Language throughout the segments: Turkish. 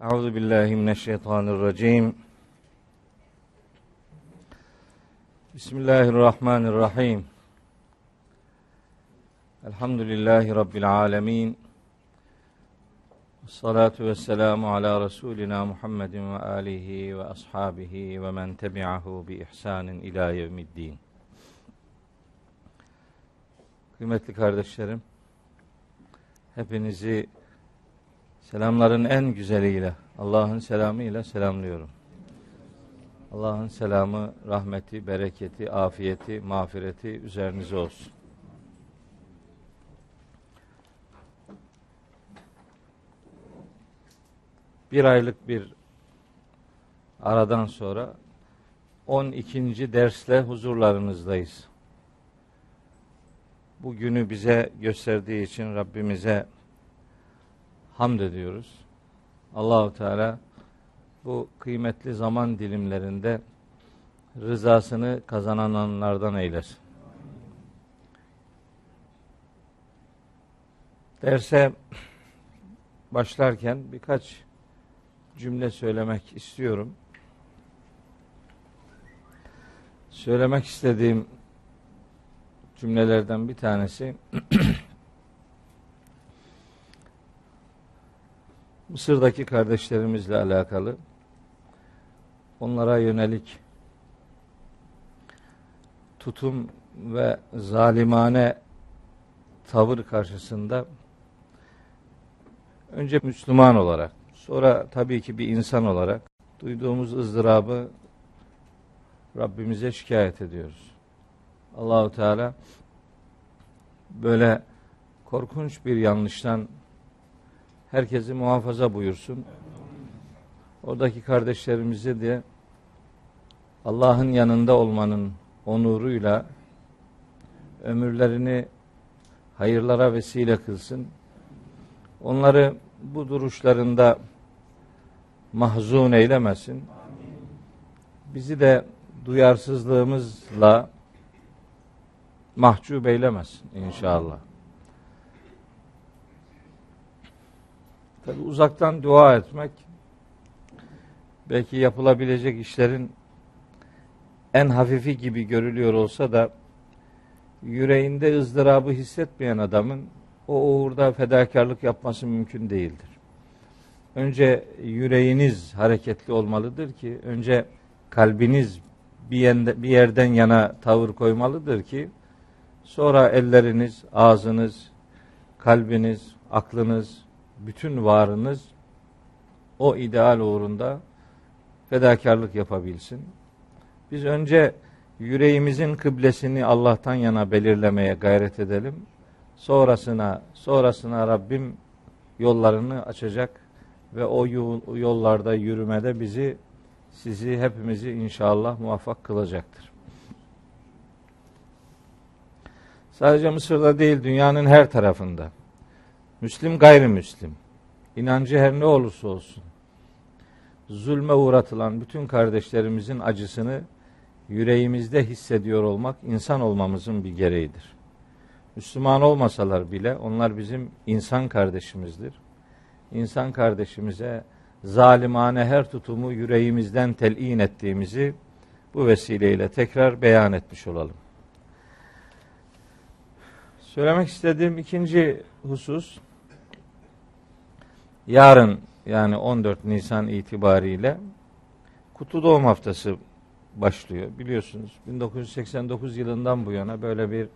Euzu billahi mineşşeytanirracim. Bismillahirrahmanirrahim. Elhamdülillahi rabbil alamin. Salatu ve selamu ala Resulina Muhammedin ve alihi ve ashabihi ve men tebi'ahu bi ihsanin ila yevmiddin. Kıymetli kardeşlerim, hepinizi selamların en güzeliyle, Allah'ın selamıyla selamlıyorum. Allah'ın selamı, rahmeti, bereketi, afiyeti, mağfireti üzerinize olsun. Bir aylık bir aradan sonra 12. dersle huzurlarınızdayız. Bu günü bize gösterdiği için Rabbimize hamd ediyoruz. Allahu Teala bu kıymetli zaman dilimlerinde rızasını kazananlardan eylesin. Derse başlarken birkaç cümle söylemek istiyorum. Söylemek istediğim cümlelerden bir tanesi Mısır'daki kardeşlerimizle alakalı onlara yönelik tutum ve zalimane tavır karşısında önce Müslüman olarak sonra tabii ki bir insan olarak duyduğumuz ızdırabı Rabbimize şikayet ediyoruz. Allahu Teala böyle korkunç bir yanlıştan herkesi muhafaza buyursun. Oradaki kardeşlerimizi de Allah'ın yanında olmanın onuruyla ömürlerini hayırlara vesile kılsın. Onları bu duruşlarında mahzun eylemesin. Bizi de duyarsızlığımızla mahcup eylemesin inşallah. Tabi uzaktan dua etmek belki yapılabilecek işlerin en hafifi gibi görülüyor olsa da yüreğinde ızdırabı hissetmeyen adamın o uğurda fedakarlık yapması mümkün değildir. Önce yüreğiniz hareketli olmalıdır ki önce kalbiniz bir, yende, bir yerden yana tavır koymalıdır ki sonra elleriniz, ağzınız, kalbiniz, aklınız, bütün varınız o ideal uğrunda fedakarlık yapabilsin. Biz önce yüreğimizin kıblesini Allah'tan yana belirlemeye gayret edelim. Sonrasına, sonrasına Rabbim yollarını açacak ve o yollarda yürümede bizi, sizi, hepimizi inşallah muvaffak kılacaktır. Sadece Mısır'da değil, dünyanın her tarafında Müslim gayrimüslim, inancı her ne olursa olsun, zulme uğratılan bütün kardeşlerimizin acısını yüreğimizde hissediyor olmak insan olmamızın bir gereğidir. Müslüman olmasalar bile onlar bizim insan kardeşimizdir. İnsan kardeşimize zalimane her tutumu yüreğimizden telin ettiğimizi bu vesileyle tekrar beyan etmiş olalım. Söylemek istediğim ikinci husus yarın yani 14 Nisan itibariyle Kutlu Doğum Haftası başlıyor. Biliyorsunuz 1989 yılından bu yana böyle bir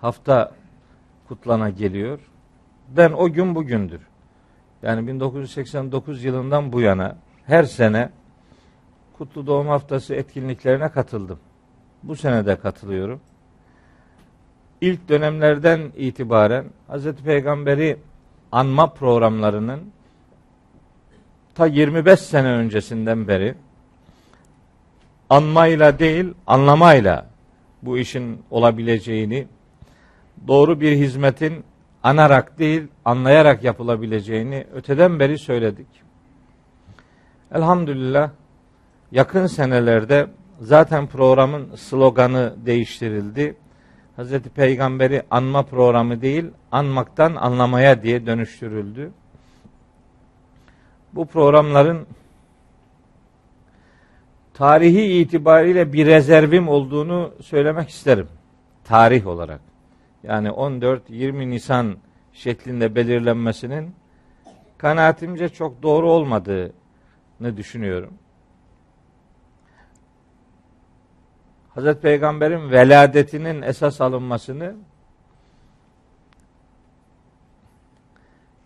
hafta kutlana geliyor. Ben o gün bugündür. Yani 1989 yılından bu yana her sene Kutlu Doğum Haftası etkinliklerine katıldım. Bu sene de katılıyorum. İlk dönemlerden itibaren Hz. Peygamberi anma programlarının ta 25 sene öncesinden beri anmayla değil anlamayla bu işin olabileceğini doğru bir hizmetin anarak değil anlayarak yapılabileceğini öteden beri söyledik. Elhamdülillah yakın senelerde zaten programın sloganı değiştirildi. Hz. Peygamberi anma programı değil, anmaktan anlamaya diye dönüştürüldü. Bu programların tarihi itibariyle bir rezervim olduğunu söylemek isterim. Tarih olarak. Yani 14-20 Nisan şeklinde belirlenmesinin kanaatimce çok doğru olmadığını düşünüyorum. Hazreti Peygamber'in veladetinin esas alınmasını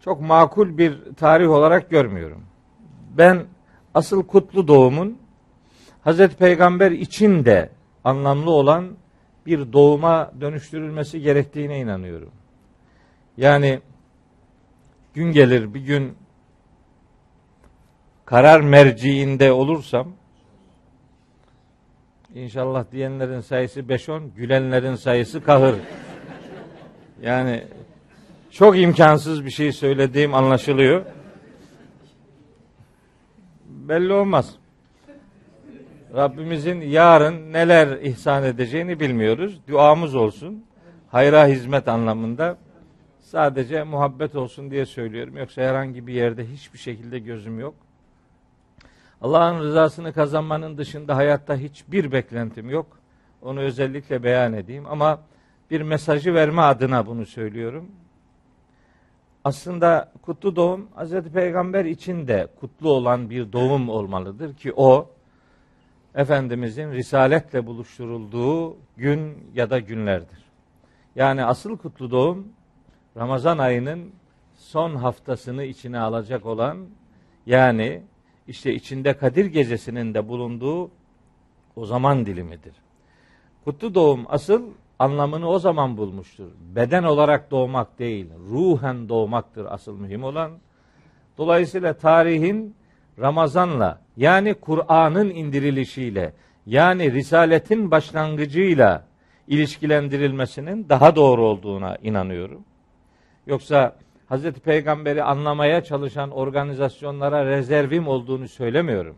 çok makul bir tarih olarak görmüyorum. Ben asıl kutlu doğumun Hazreti Peygamber için de anlamlı olan bir doğuma dönüştürülmesi gerektiğine inanıyorum. Yani gün gelir bir gün karar merciinde olursam inşallah diyenlerin sayısı 5-10, gülenlerin sayısı kahır. Yani çok imkansız bir şey söylediğim anlaşılıyor. Belli olmaz. Rabbimizin yarın neler ihsan edeceğini bilmiyoruz. Duamız olsun. Hayra hizmet anlamında sadece muhabbet olsun diye söylüyorum. Yoksa herhangi bir yerde hiçbir şekilde gözüm yok. Allah'ın rızasını kazanmanın dışında hayatta hiçbir beklentim yok. Onu özellikle beyan edeyim ama bir mesajı verme adına bunu söylüyorum. Aslında kutlu doğum Hazreti Peygamber için de kutlu olan bir doğum olmalıdır ki o Efendimizin risaletle buluşturulduğu gün ya da günlerdir. Yani asıl kutlu doğum Ramazan ayının son haftasını içine alacak olan yani işte içinde Kadir gecesinin de bulunduğu o zaman dilimidir. Kutlu doğum asıl anlamını o zaman bulmuştur. Beden olarak doğmak değil, ruhen doğmaktır asıl mühim olan. Dolayısıyla tarihin Ramazan'la yani Kur'an'ın indirilişiyle yani risaletin başlangıcıyla ilişkilendirilmesinin daha doğru olduğuna inanıyorum. Yoksa Hazreti Peygamber'i anlamaya çalışan organizasyonlara rezervim olduğunu söylemiyorum.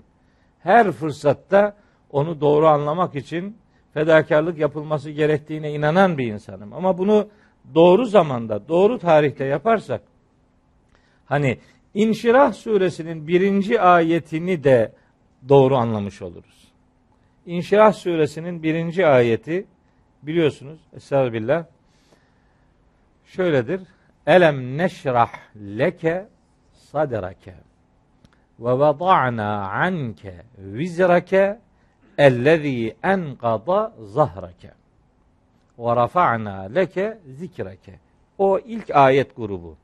Her fırsatta onu doğru anlamak için fedakarlık yapılması gerektiğine inanan bir insanım. Ama bunu doğru zamanda, doğru tarihte yaparsak hani İnşirah suresinin birinci ayetini de doğru anlamış oluruz. İnşirah suresinin birinci ayeti biliyorsunuz Estağfirullah şöyledir. Elem neşrah leke sadrake ve vada'na anke vizrake ellezî enkada zahrake ve rafa'na leke zikreke. O ilk ayet grubu.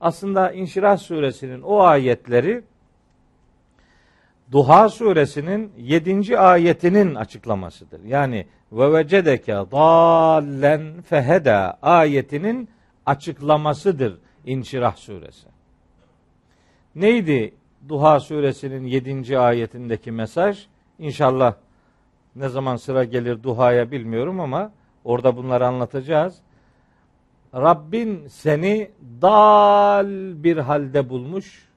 Aslında İnşirah suresinin o ayetleri Duha suresinin 7. ayetinin açıklamasıdır. Yani ve vecedeke dallen feheda ayetinin açıklamasıdır İnşirah suresi. Neydi Duha suresinin 7. ayetindeki mesaj? İnşallah ne zaman sıra gelir duhaya bilmiyorum ama orada bunları anlatacağız. Rabbin seni dal bir halde bulmuş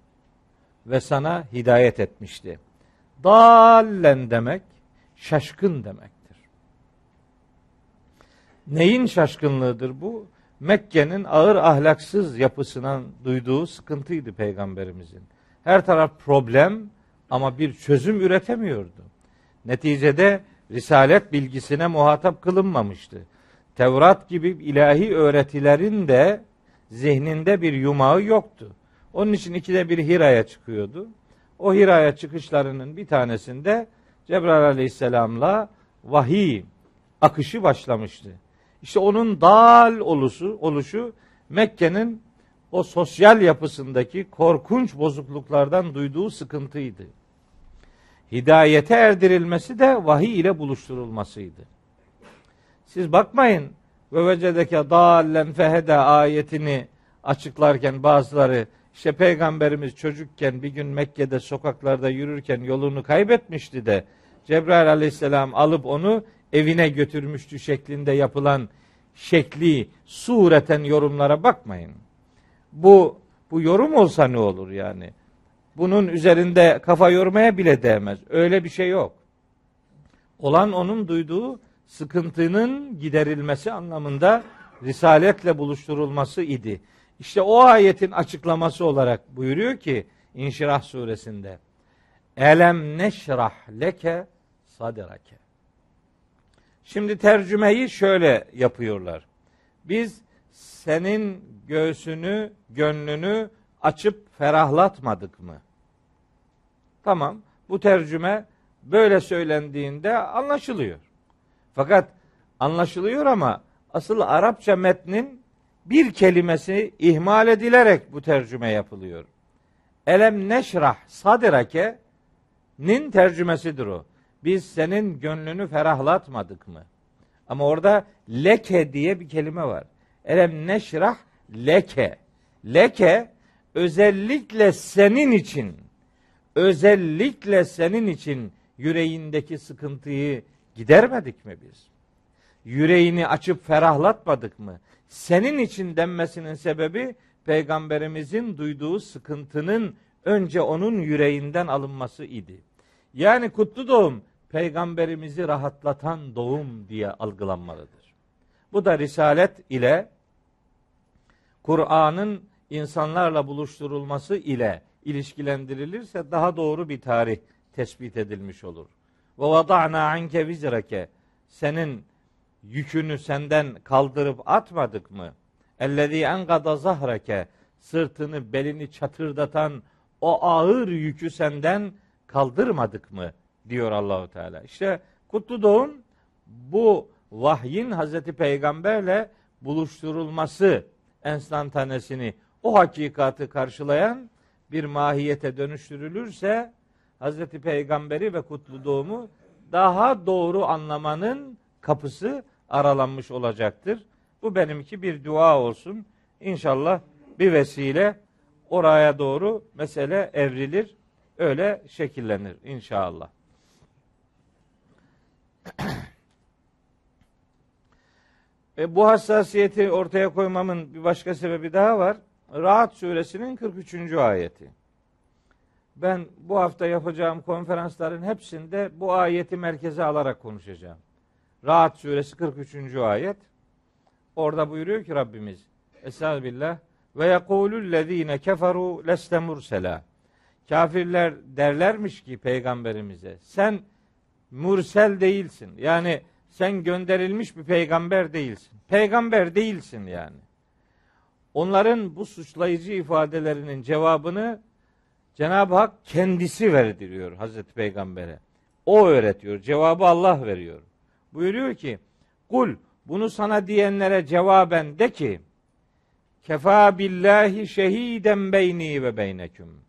ve sana hidayet etmişti. Dallen demek şaşkın demektir. Neyin şaşkınlığıdır bu? Mekke'nin ağır ahlaksız yapısından duyduğu sıkıntıydı peygamberimizin. Her taraf problem ama bir çözüm üretemiyordu. Neticede risalet bilgisine muhatap kılınmamıştı. Tevrat gibi ilahi öğretilerin de zihninde bir yumağı yoktu. Onun için ikide bir Hira'ya çıkıyordu. O Hira'ya çıkışlarının bir tanesinde Cebrail aleyhisselamla vahiy akışı başlamıştı. İşte onun dal oluşu, oluşu Mekke'nin o sosyal yapısındaki korkunç bozukluklardan duyduğu sıkıntıydı. Hidayete erdirilmesi de vahiy ile buluşturulmasıydı. Siz bakmayın ve vecedeke dallen fehede ayetini açıklarken bazıları işte peygamberimiz çocukken bir gün Mekke'de sokaklarda yürürken yolunu kaybetmişti de Cebrail aleyhisselam alıp onu evine götürmüştü şeklinde yapılan şekli sureten yorumlara bakmayın. Bu bu yorum olsa ne olur yani? Bunun üzerinde kafa yormaya bile değmez. Öyle bir şey yok. Olan onun duyduğu sıkıntının giderilmesi anlamında risaletle buluşturulması idi. İşte o ayetin açıklaması olarak buyuruyor ki İnşirah suresinde. Elem neşrah leke sadrake. Şimdi tercümeyi şöyle yapıyorlar. Biz senin göğsünü, gönlünü açıp ferahlatmadık mı? Tamam. Bu tercüme böyle söylendiğinde anlaşılıyor. Fakat anlaşılıyor ama asıl Arapça metnin bir kelimesi ihmal edilerek bu tercüme yapılıyor. Elem neşrah sadirake nin tercümesidir o. Biz senin gönlünü ferahlatmadık mı? Ama orada leke diye bir kelime var. Elem neşrah leke. Leke özellikle senin için özellikle senin için yüreğindeki sıkıntıyı gidermedik mi biz? Yüreğini açıp ferahlatmadık mı? Senin için denmesinin sebebi peygamberimizin duyduğu sıkıntının önce onun yüreğinden alınması idi. Yani kutlu doğum peygamberimizi rahatlatan doğum diye algılanmalıdır. Bu da risalet ile Kur'an'ın insanlarla buluşturulması ile ilişkilendirilirse daha doğru bir tarih tespit edilmiş olur. Ve vada'na anke vizrake senin yükünü senden kaldırıp atmadık mı? Ellezî enkada zahrake sırtını belini çatırdatan o ağır yükü senden kaldırmadık mı? diyor Allahu Teala. İşte kutlu doğum bu vahyin Hazreti Peygamberle buluşturulması enstantanesini o hakikati karşılayan bir mahiyete dönüştürülürse Hazreti Peygamberi ve kutlu doğumu daha doğru anlamanın kapısı aralanmış olacaktır. Bu benimki bir dua olsun. İnşallah bir vesile oraya doğru mesele evrilir. Öyle şekillenir inşallah. e, bu hassasiyeti ortaya koymamın bir başka sebebi daha var. Rahat suresinin 43. ayeti. Ben bu hafta yapacağım konferansların hepsinde bu ayeti merkeze alarak konuşacağım. Rahat suresi 43. ayet. Orada buyuruyor ki Rabbimiz Estağfirullah ve yekulüllezine keferu leste mursela. Kafirler derlermiş ki peygamberimize sen mursel değilsin. Yani sen gönderilmiş bir peygamber değilsin. Peygamber değilsin yani. Onların bu suçlayıcı ifadelerinin cevabını Cenab-ı Hak kendisi verdiriyor Hazreti Peygamber'e. O öğretiyor. Cevabı Allah veriyor. Buyuruyor ki kul bunu sana diyenlere cevaben de ki kefa billahi şehiden beyni ve beyneküm.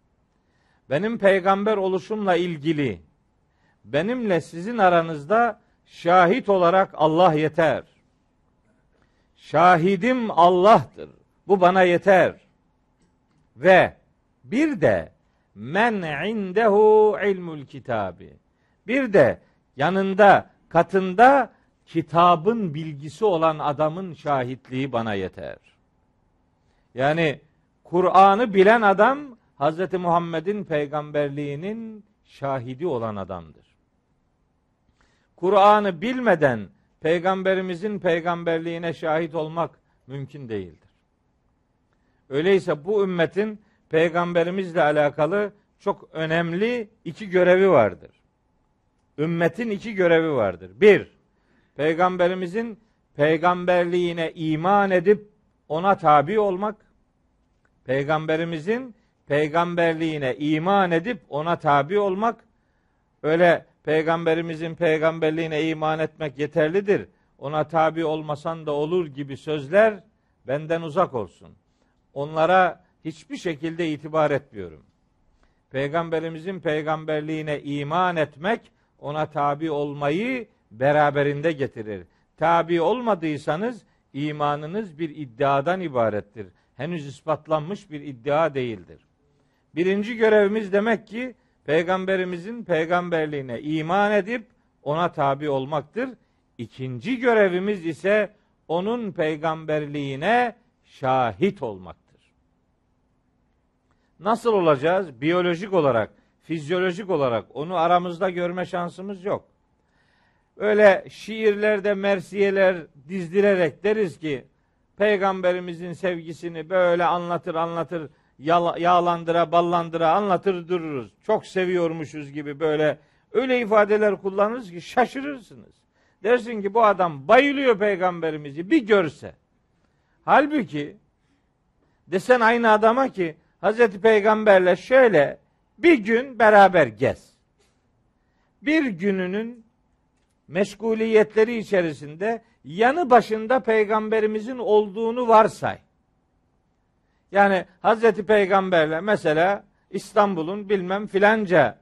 Benim peygamber oluşumla ilgili benimle sizin aranızda şahit olarak Allah yeter. Şahidim Allah'tır. Bu bana yeter. Ve bir de men indehu ilmul kitabi. Bir de yanında katında kitabın bilgisi olan adamın şahitliği bana yeter. Yani Kur'an'ı bilen adam Hz. Muhammed'in peygamberliğinin şahidi olan adamdır. Kur'an'ı bilmeden peygamberimizin peygamberliğine şahit olmak mümkün değildir. Öyleyse bu ümmetin peygamberimizle alakalı çok önemli iki görevi vardır. Ümmetin iki görevi vardır. Bir, peygamberimizin peygamberliğine iman edip ona tabi olmak. Peygamberimizin peygamberliğine iman edip ona tabi olmak. Öyle peygamberimizin peygamberliğine iman etmek yeterlidir. Ona tabi olmasan da olur gibi sözler benden uzak olsun. Onlara hiçbir şekilde itibar etmiyorum. Peygamberimizin peygamberliğine iman etmek ona tabi olmayı beraberinde getirir. Tabi olmadıysanız imanınız bir iddiadan ibarettir. Henüz ispatlanmış bir iddia değildir. Birinci görevimiz demek ki peygamberimizin peygamberliğine iman edip ona tabi olmaktır. İkinci görevimiz ise onun peygamberliğine şahit olmak. Nasıl olacağız? Biyolojik olarak, fizyolojik olarak onu aramızda görme şansımız yok. Öyle şiirlerde mersiyeler dizdirerek deriz ki peygamberimizin sevgisini böyle anlatır anlatır yağlandıra ballandıra anlatır dururuz. Çok seviyormuşuz gibi böyle öyle ifadeler kullanırız ki şaşırırsınız. Dersin ki bu adam bayılıyor peygamberimizi bir görse. Halbuki desen aynı adama ki Hazreti Peygamberle şöyle bir gün beraber gez. Bir gününün meşguliyetleri içerisinde yanı başında peygamberimizin olduğunu varsay. Yani Hazreti Peygamberle mesela İstanbul'un bilmem filanca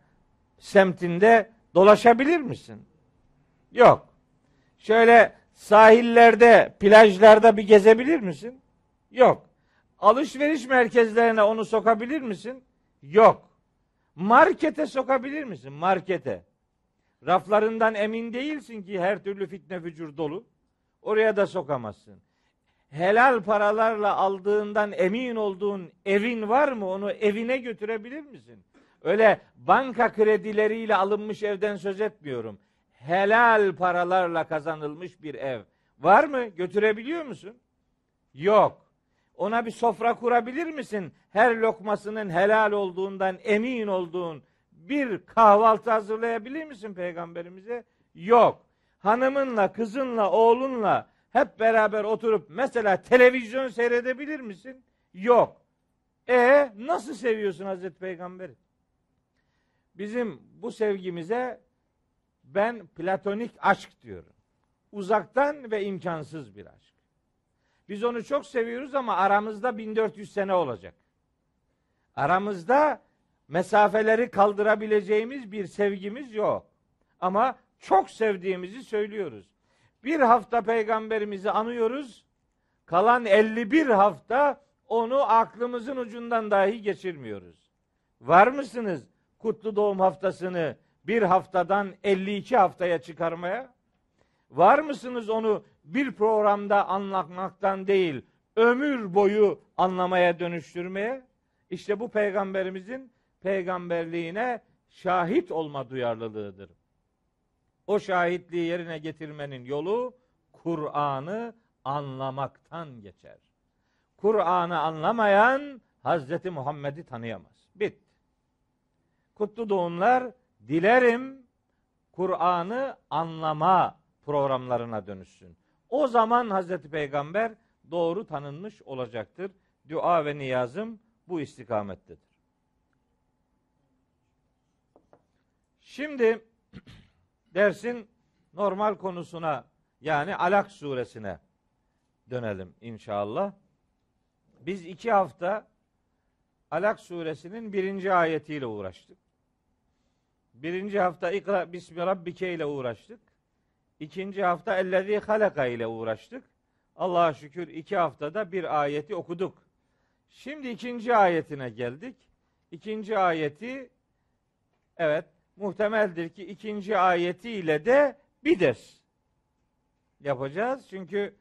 semtinde dolaşabilir misin? Yok. Şöyle sahillerde, plajlarda bir gezebilir misin? Yok. Alışveriş merkezlerine onu sokabilir misin? Yok. Markete sokabilir misin? Markete. Raflarından emin değilsin ki her türlü fitne fücur dolu. Oraya da sokamazsın. Helal paralarla aldığından emin olduğun evin var mı? Onu evine götürebilir misin? Öyle banka kredileriyle alınmış evden söz etmiyorum. Helal paralarla kazanılmış bir ev. Var mı? Götürebiliyor musun? Yok. Ona bir sofra kurabilir misin? Her lokmasının helal olduğundan emin olduğun bir kahvaltı hazırlayabilir misin peygamberimize? Yok. Hanımınla, kızınla, oğlunla hep beraber oturup mesela televizyon seyredebilir misin? Yok. E nasıl seviyorsun Hazreti Peygamberi? Bizim bu sevgimize ben platonik aşk diyorum. Uzaktan ve imkansız bir aşk. Biz onu çok seviyoruz ama aramızda 1400 sene olacak. Aramızda mesafeleri kaldırabileceğimiz bir sevgimiz yok. Ama çok sevdiğimizi söylüyoruz. Bir hafta peygamberimizi anıyoruz. Kalan 51 hafta onu aklımızın ucundan dahi geçirmiyoruz. Var mısınız kutlu doğum haftasını bir haftadan 52 haftaya çıkarmaya? Var mısınız onu bir programda anlatmaktan değil, ömür boyu anlamaya dönüştürmeye? İşte bu peygamberimizin peygamberliğine şahit olma duyarlılığıdır. O şahitliği yerine getirmenin yolu Kur'an'ı anlamaktan geçer. Kur'an'ı anlamayan Hazreti Muhammed'i tanıyamaz. Bit. Kutlu doğumlar dilerim Kur'an'ı anlama programlarına dönüşsün. O zaman Hazreti Peygamber doğru tanınmış olacaktır. Dua ve niyazım bu istikamettedir. Şimdi dersin normal konusuna yani Alak suresine dönelim inşallah. Biz iki hafta Alak suresinin birinci ayetiyle uğraştık. Birinci hafta İkra Bismi Rabbike ile uğraştık. İkinci hafta Ellezî halaka ile uğraştık. Allah'a şükür iki haftada bir ayeti okuduk. Şimdi ikinci ayetine geldik. İkinci ayeti evet muhtemeldir ki ikinci ayetiyle de bir ders yapacağız. Çünkü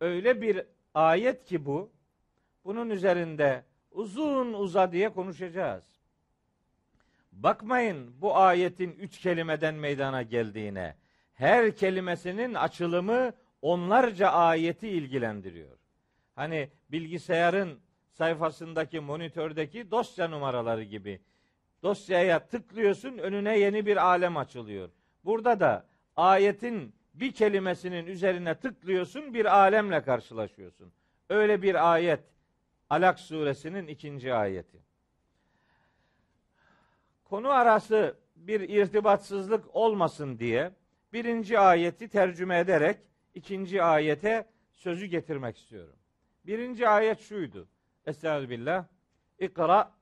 öyle bir ayet ki bu. Bunun üzerinde uzun uza diye konuşacağız. Bakmayın bu ayetin üç kelimeden meydana geldiğine. Her kelimesinin açılımı onlarca ayeti ilgilendiriyor. Hani bilgisayarın sayfasındaki monitördeki dosya numaraları gibi. Dosyaya tıklıyorsun önüne yeni bir alem açılıyor. Burada da ayetin bir kelimesinin üzerine tıklıyorsun bir alemle karşılaşıyorsun. Öyle bir ayet Alak suresinin ikinci ayeti. Konu arası bir irtibatsızlık olmasın diye birinci ayeti tercüme ederek ikinci ayete sözü getirmek istiyorum. Birinci ayet şuydu. Estağfirullah. İkra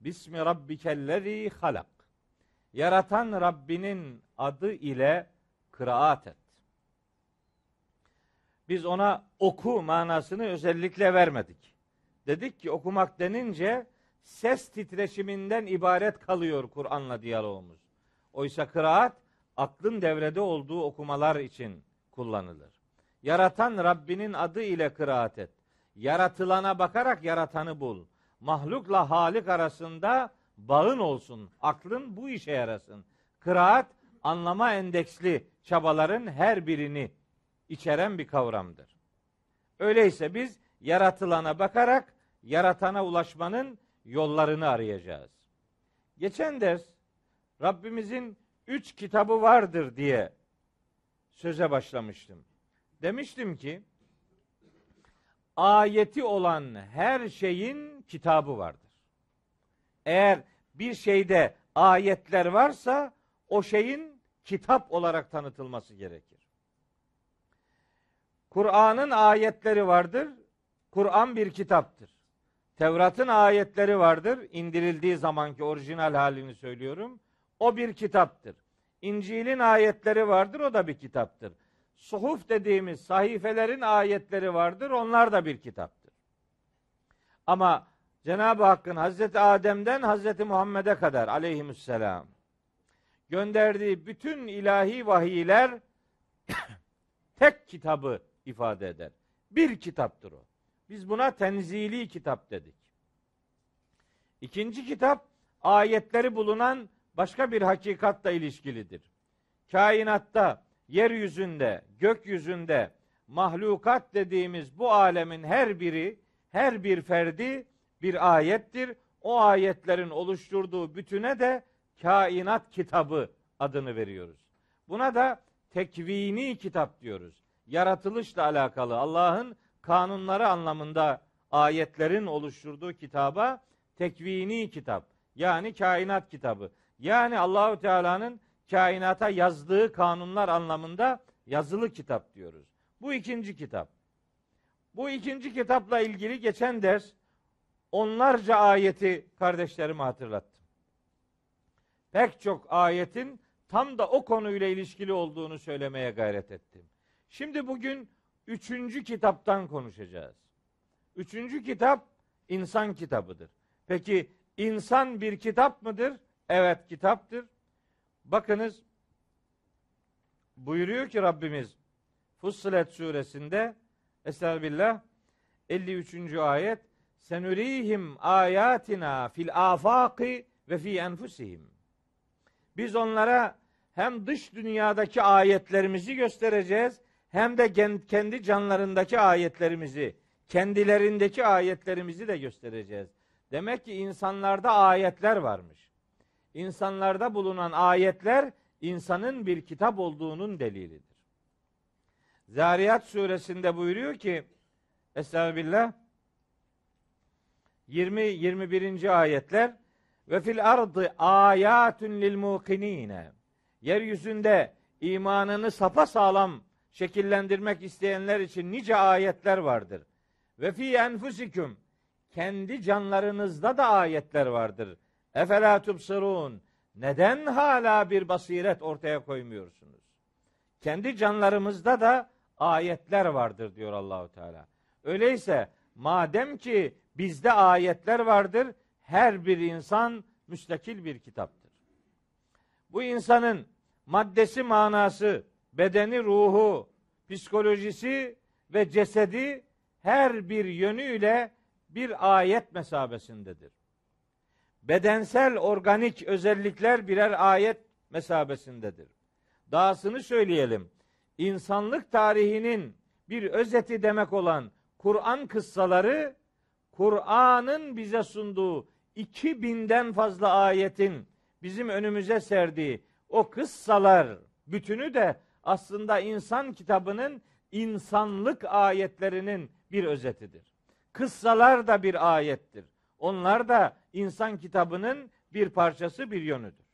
Bismi rabbikellezî halak. Yaratan Rabbinin adı ile kıraat et. Biz ona oku manasını özellikle vermedik. Dedik ki okumak denince ses titreşiminden ibaret kalıyor Kur'an'la diyalogumuz. Oysa kıraat aklın devrede olduğu okumalar için kullanılır. Yaratan Rabbinin adı ile kıraat et. Yaratılana bakarak yaratanı bul. Mahlukla halik arasında bağın olsun. Aklın bu işe yarasın. Kıraat anlama endeksli çabaların her birini içeren bir kavramdır. Öyleyse biz yaratılana bakarak yaratana ulaşmanın yollarını arayacağız. Geçen ders Rabbimizin üç kitabı vardır diye söze başlamıştım. Demiştim ki ayeti olan her şeyin kitabı vardır. Eğer bir şeyde ayetler varsa o şeyin kitap olarak tanıtılması gerekir. Kur'an'ın ayetleri vardır. Kur'an bir kitaptır. Tevrat'ın ayetleri vardır. İndirildiği zamanki orijinal halini söylüyorum. O bir kitaptır. İncil'in ayetleri vardır. O da bir kitaptır. Suhuf dediğimiz sahifelerin ayetleri vardır. Onlar da bir kitaptır. Ama Cenab-ı Hakk'ın Hazreti Adem'den Hazreti Muhammed'e kadar aleyhisselam gönderdiği bütün ilahi vahiyler tek kitabı ifade eder. Bir kitaptır o. Biz buna tenzili kitap dedik. İkinci kitap ayetleri bulunan başka bir hakikatla ilişkilidir. Kainatta, yeryüzünde, gökyüzünde mahlukat dediğimiz bu alemin her biri, her bir ferdi bir ayettir. O ayetlerin oluşturduğu bütüne de kainat kitabı adını veriyoruz. Buna da tekvini kitap diyoruz. Yaratılışla alakalı Allah'ın kanunları anlamında ayetlerin oluşturduğu kitaba tekvini kitap yani kainat kitabı. Yani Allahü Teala'nın kainata yazdığı kanunlar anlamında yazılı kitap diyoruz. Bu ikinci kitap. Bu ikinci kitapla ilgili geçen ders onlarca ayeti kardeşlerime hatırlattım. Pek çok ayetin tam da o konuyla ilişkili olduğunu söylemeye gayret ettim. Şimdi bugün üçüncü kitaptan konuşacağız. Üçüncü kitap insan kitabıdır. Peki insan bir kitap mıdır? Evet kitaptır. Bakınız buyuruyor ki Rabbimiz Fussilet suresinde Estağfirullah 53. ayet Senurihim ayatina fil afaki ve fi enfusihim. Biz onlara hem dış dünyadaki ayetlerimizi göstereceğiz hem de kendi canlarındaki ayetlerimizi, kendilerindeki ayetlerimizi de göstereceğiz. Demek ki insanlarda ayetler varmış. İnsanlarda bulunan ayetler insanın bir kitap olduğunun delilidir. Zariyat suresinde buyuruyor ki Estağfirullah 20 21. ayetler ve fil ardı ayatun lil muqinine. Yeryüzünde imanını sapa sağlam şekillendirmek isteyenler için nice ayetler vardır. Ve fi enfusikum kendi canlarınızda da ayetler vardır. Efela tubsirun. Neden hala bir basiret ortaya koymuyorsunuz? Kendi canlarımızda da ayetler vardır diyor Allahu Teala. Öyleyse madem ki bizde ayetler vardır, her bir insan müstakil bir kitaptır. Bu insanın maddesi manası, bedeni ruhu, psikolojisi ve cesedi her bir yönüyle bir ayet mesabesindedir. Bedensel organik özellikler birer ayet mesabesindedir. Dahasını söyleyelim. İnsanlık tarihinin bir özeti demek olan Kur'an kıssaları Kur'an'ın bize sunduğu 2000'den fazla ayetin bizim önümüze serdiği o kıssalar bütünü de aslında insan kitabının insanlık ayetlerinin bir özetidir. Kıssalar da bir ayettir. Onlar da insan kitabının bir parçası, bir yönüdür.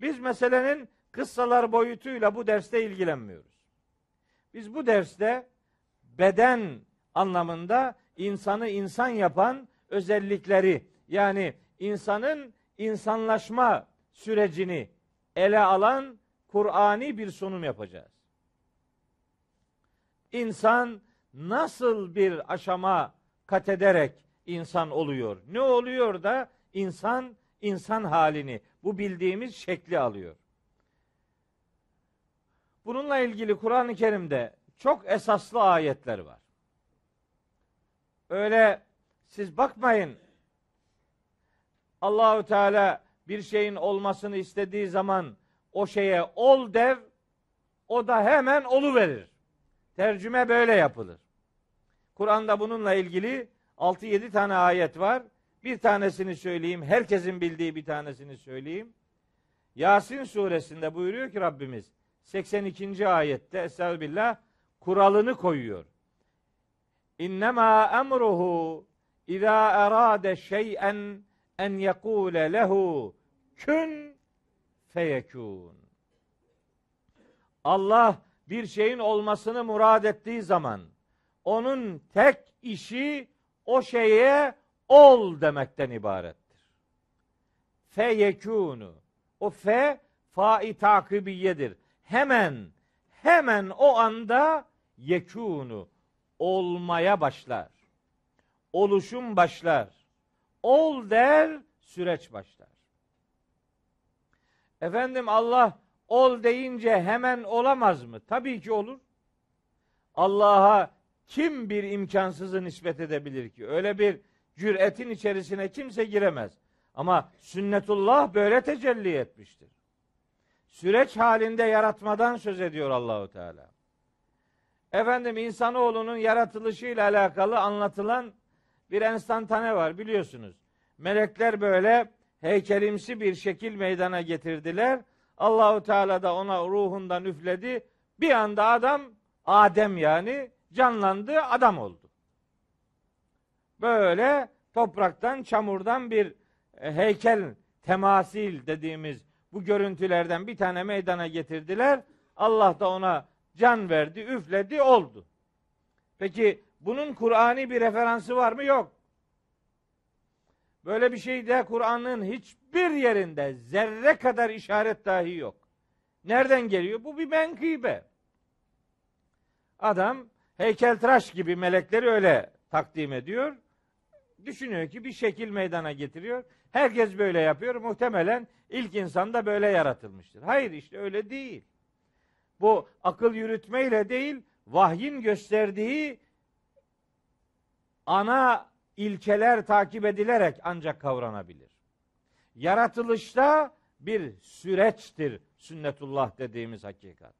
Biz meselenin kıssalar boyutuyla bu derste ilgilenmiyoruz. Biz bu derste beden anlamında insanı insan yapan özellikleri yani insanın insanlaşma sürecini ele alan Kur'ani bir sunum yapacağız. İnsan nasıl bir aşama kat ederek insan oluyor? Ne oluyor da insan insan halini, bu bildiğimiz şekli alıyor? Bununla ilgili Kur'an-ı Kerim'de çok esaslı ayetler var. Öyle siz bakmayın Allahü Teala bir şeyin olmasını istediği zaman o şeye ol der, o da hemen olu verir. Tercüme böyle yapılır. Kur'an'da bununla ilgili 6-7 tane ayet var. Bir tanesini söyleyeyim. Herkesin bildiği bir tanesini söyleyeyim. Yasin suresinde buyuruyor ki Rabbimiz 82. ayette Estağfirullah kuralını koyuyor. İnnemâ emruhu İzâ erâde şey'en en yekûle lehu kün feyekûn. Allah bir şeyin olmasını murad ettiği zaman onun tek işi o şeye ol demekten ibarettir. Feyekûnu. O fe fa-i takibiyedir. Hemen hemen o anda yekûnu olmaya başlar oluşum başlar. Ol der, süreç başlar. Efendim Allah ol deyince hemen olamaz mı? Tabii ki olur. Allah'a kim bir imkansızı nispet edebilir ki? Öyle bir cüretin içerisine kimse giremez. Ama sünnetullah böyle tecelli etmiştir. Süreç halinde yaratmadan söz ediyor Allahu Teala. Efendim insanoğlunun yaratılışıyla alakalı anlatılan bir enstantane var biliyorsunuz. Melekler böyle heykelimsi bir şekil meydana getirdiler. Allahu Teala da ona ruhundan üfledi. Bir anda adam Adem yani canlandı, adam oldu. Böyle topraktan, çamurdan bir e, heykel temasil dediğimiz bu görüntülerden bir tane meydana getirdiler. Allah da ona can verdi, üfledi, oldu. Peki bunun Kur'ani bir referansı var mı? Yok. Böyle bir şey de Kur'an'ın hiçbir yerinde zerre kadar işaret dahi yok. Nereden geliyor? Bu bir menkıbe. Adam heykeltıraş gibi melekleri öyle takdim ediyor. Düşünüyor ki bir şekil meydana getiriyor. Herkes böyle yapıyor. Muhtemelen ilk insan da böyle yaratılmıştır. Hayır işte öyle değil. Bu akıl yürütmeyle değil, vahyin gösterdiği ana ilkeler takip edilerek ancak kavranabilir. Yaratılışta bir süreçtir sünnetullah dediğimiz hakikat.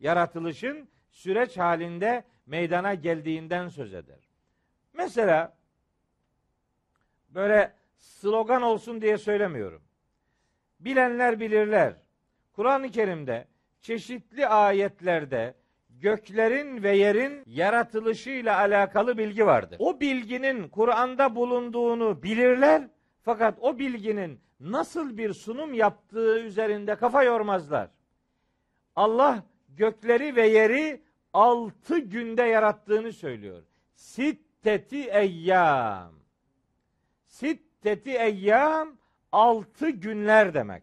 Yaratılışın süreç halinde meydana geldiğinden söz eder. Mesela böyle slogan olsun diye söylemiyorum. Bilenler bilirler. Kur'an-ı Kerim'de çeşitli ayetlerde göklerin ve yerin yaratılışıyla alakalı bilgi vardır. O bilginin Kur'an'da bulunduğunu bilirler fakat o bilginin nasıl bir sunum yaptığı üzerinde kafa yormazlar. Allah gökleri ve yeri altı günde yarattığını söylüyor. Sitteti eyyam. Sitteti eyyam altı günler demek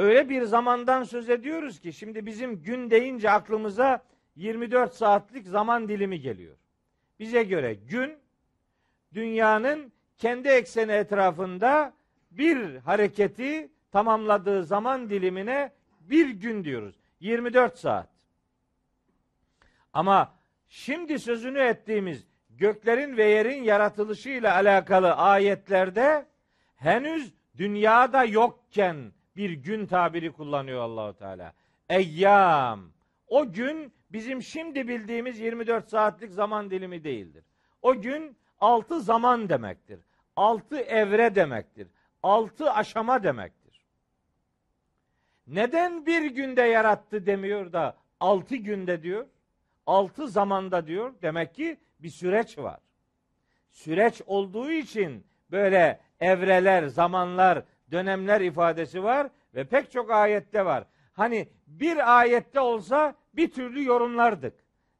öyle bir zamandan söz ediyoruz ki şimdi bizim gün deyince aklımıza 24 saatlik zaman dilimi geliyor. Bize göre gün dünyanın kendi ekseni etrafında bir hareketi tamamladığı zaman dilimine bir gün diyoruz. 24 saat. Ama şimdi sözünü ettiğimiz göklerin ve yerin yaratılışıyla alakalı ayetlerde henüz dünyada yokken bir gün tabiri kullanıyor Allahu Teala. Eyyam. O gün bizim şimdi bildiğimiz 24 saatlik zaman dilimi değildir. O gün altı zaman demektir. Altı evre demektir. Altı aşama demektir. Neden bir günde yarattı demiyor da altı günde diyor? Altı zamanda diyor. Demek ki bir süreç var. Süreç olduğu için böyle evreler, zamanlar, dönemler ifadesi var ve pek çok ayette var. Hani bir ayette olsa bir türlü yorumlardık.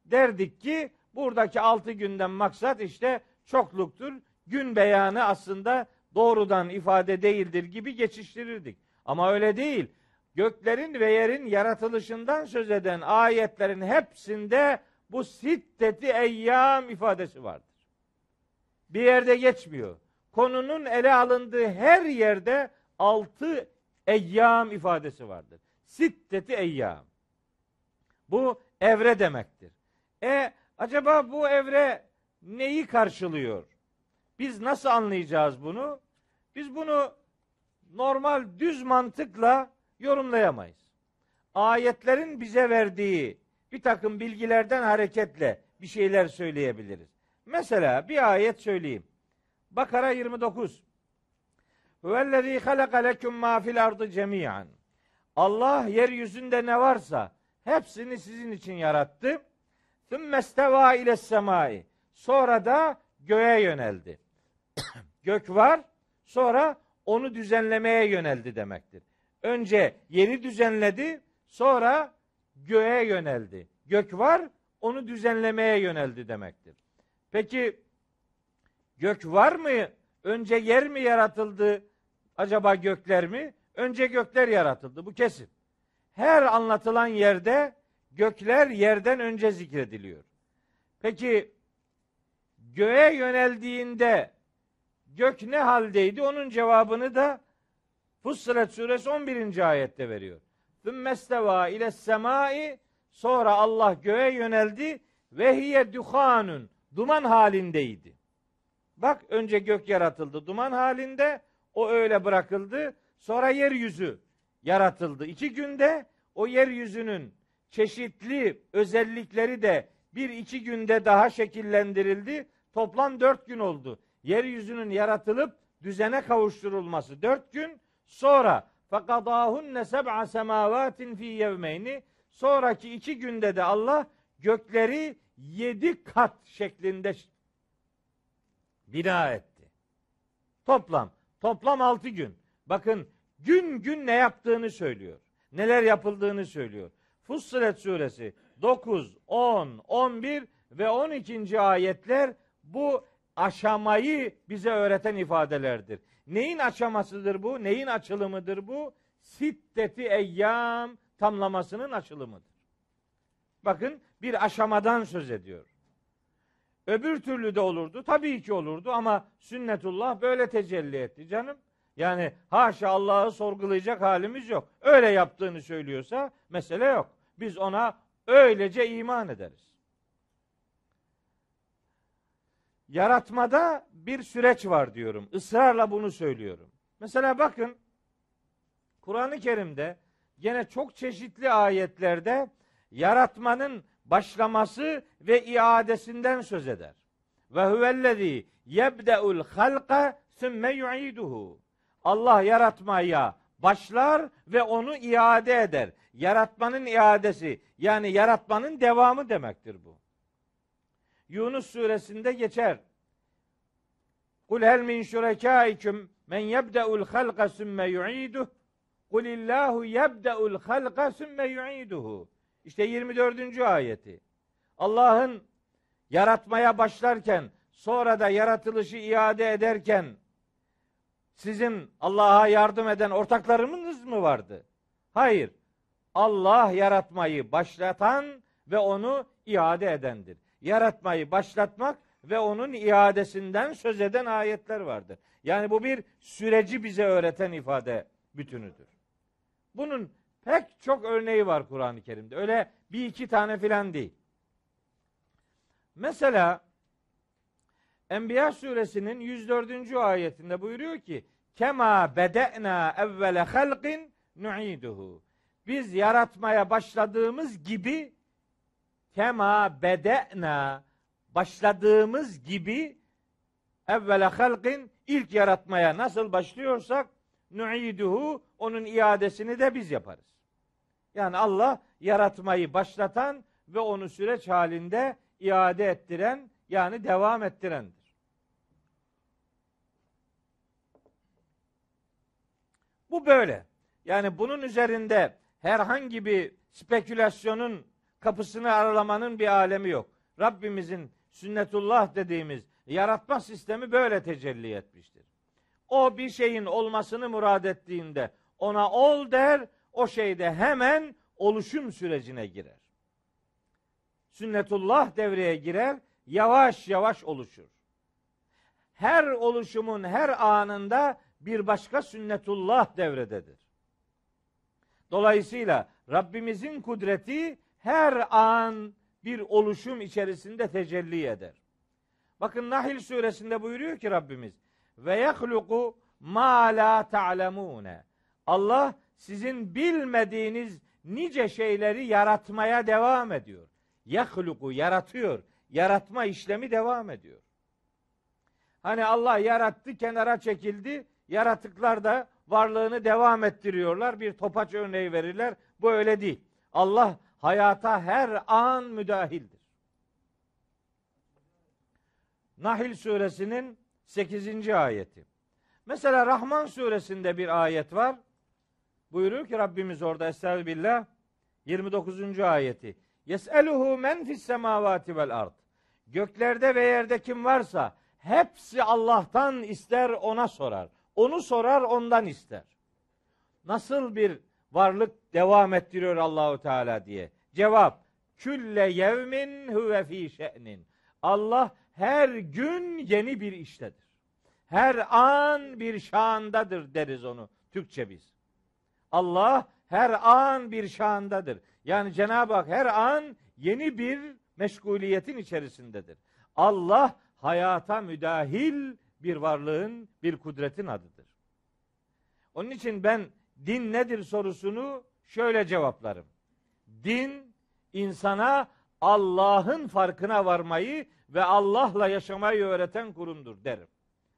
Derdik ki buradaki altı günden maksat işte çokluktur. Gün beyanı aslında doğrudan ifade değildir gibi geçiştirirdik. Ama öyle değil. Göklerin ve yerin yaratılışından söz eden ayetlerin hepsinde bu sitteti eyyam ifadesi vardır. Bir yerde geçmiyor. Konunun ele alındığı her yerde altı eyyam ifadesi vardır. Sitteti eyyam. Bu evre demektir. E acaba bu evre neyi karşılıyor? Biz nasıl anlayacağız bunu? Biz bunu normal düz mantıkla yorumlayamayız. Ayetlerin bize verdiği bir takım bilgilerden hareketle bir şeyler söyleyebiliriz. Mesela bir ayet söyleyeyim. Bakara 29. Huvellezî halaka leküm mâ fil ardı cemî'an. Allah yeryüzünde ne varsa hepsini sizin için yarattı. Sümmesteva ile semai. Sonra da göğe yöneldi. Gök var, sonra onu düzenlemeye yöneldi demektir. Önce yeri düzenledi, sonra göğe yöneldi. Gök var, onu düzenlemeye yöneldi demektir. Peki gök var mı? Önce yer mi yaratıldı? Acaba gökler mi? Önce gökler yaratıldı. Bu kesin. Her anlatılan yerde gökler yerden önce zikrediliyor. Peki göğe yöneldiğinde gök ne haldeydi? Onun cevabını da Fussilet suresi 11. ayette veriyor. Sümmesteva ile semai sonra Allah göğe yöneldi ve hiye duhanun duman halindeydi. Bak önce gök yaratıldı duman halinde o öyle bırakıldı. Sonra yeryüzü yaratıldı. İki günde o yeryüzünün çeşitli özellikleri de bir iki günde daha şekillendirildi. Toplam dört gün oldu. Yeryüzünün yaratılıp düzene kavuşturulması dört gün. Sonra fakadahunne seb'a semavatin fi yevmeyni sonraki iki günde de Allah gökleri yedi kat şeklinde bina etti. Toplam. Toplam altı gün. Bakın gün gün ne yaptığını söylüyor. Neler yapıldığını söylüyor. Fussilet suresi 9, 10, 11 ve 12. ayetler bu aşamayı bize öğreten ifadelerdir. Neyin aşamasıdır bu? Neyin açılımıdır bu? Sitteti eyyam tamlamasının açılımıdır. Bakın bir aşamadan söz ediyor. Öbür türlü de olurdu. Tabii ki olurdu ama sünnetullah böyle tecelli etti canım. Yani haşa Allah'ı sorgulayacak halimiz yok. Öyle yaptığını söylüyorsa mesele yok. Biz ona öylece iman ederiz. Yaratmada bir süreç var diyorum. Israrla bunu söylüyorum. Mesela bakın Kur'an-ı Kerim'de gene çok çeşitli ayetlerde yaratmanın başlaması ve iadesinden söz eder. Ve huvellezî yebde'ul halqa sümme yu'iduhu. Allah yaratmaya başlar ve onu iade eder. Yaratmanın iadesi yani yaratmanın devamı demektir bu. Yunus suresinde geçer. Kul hel min şurekâiküm men yebde'ul halqa sümme yu'iduh. Kul illahu yebde'ul halqa sümme yu'iduhu. İşte 24. ayeti. Allah'ın yaratmaya başlarken sonra da yaratılışı iade ederken sizin Allah'a yardım eden ortaklarınız mı vardı? Hayır. Allah yaratmayı başlatan ve onu iade edendir. Yaratmayı başlatmak ve onun iadesinden söz eden ayetler vardır. Yani bu bir süreci bize öğreten ifade bütünüdür. Bunun pek çok örneği var Kur'an-ı Kerim'de. Öyle bir iki tane filan değil. Mesela Enbiya suresinin 104. ayetinde buyuruyor ki Kema bede'na evvele halqin nu'iduhu. Biz yaratmaya başladığımız gibi kema bede'na başladığımız gibi evvele halqin ilk yaratmaya nasıl başlıyorsak nu'iduhu onun iadesini de biz yaparız. Yani Allah yaratmayı başlatan ve onu süreç halinde iade ettiren yani devam ettirendir. Bu böyle. Yani bunun üzerinde herhangi bir spekülasyonun kapısını aralamanın bir alemi yok. Rabbimizin sünnetullah dediğimiz yaratma sistemi böyle tecelli etmiştir. O bir şeyin olmasını murad ettiğinde ona ol der, o şeyde hemen oluşum sürecine girer. Sünnetullah devreye girer, yavaş yavaş oluşur. Her oluşumun her anında bir başka sünnetullah devrededir. Dolayısıyla Rabbimizin kudreti her an bir oluşum içerisinde tecelli eder. Bakın Nahil suresinde buyuruyor ki Rabbimiz ve yahluku ma la ta'lemune. Allah sizin bilmediğiniz nice şeyleri yaratmaya devam ediyor. Yahluku yaratıyor. Yaratma işlemi devam ediyor. Hani Allah yarattı, kenara çekildi. Yaratıklar da varlığını devam ettiriyorlar. Bir topaç örneği verirler. Bu öyle değil. Allah hayata her an müdahildir. Nahil suresinin 8. ayeti. Mesela Rahman suresinde bir ayet var. Buyuruyor ki Rabbimiz orada Estağfirullah 29. ayeti. Yes'eluhu men fis semavati vel ard. Göklerde ve yerde kim varsa hepsi Allah'tan ister ona sorar. Onu sorar ondan ister. Nasıl bir varlık devam ettiriyor Allahu Teala diye. Cevap külle yevmin huve fi şe'nin. Allah her gün yeni bir iştedir. Her an bir şandadır deriz onu Türkçe biz. Allah her an bir şandadır. Yani Cenab-ı Hak her an yeni bir meşguliyetin içerisindedir. Allah hayata müdahil bir varlığın, bir kudretin adıdır. Onun için ben din nedir sorusunu şöyle cevaplarım. Din insana Allah'ın farkına varmayı ve Allah'la yaşamayı öğreten kurumdur derim.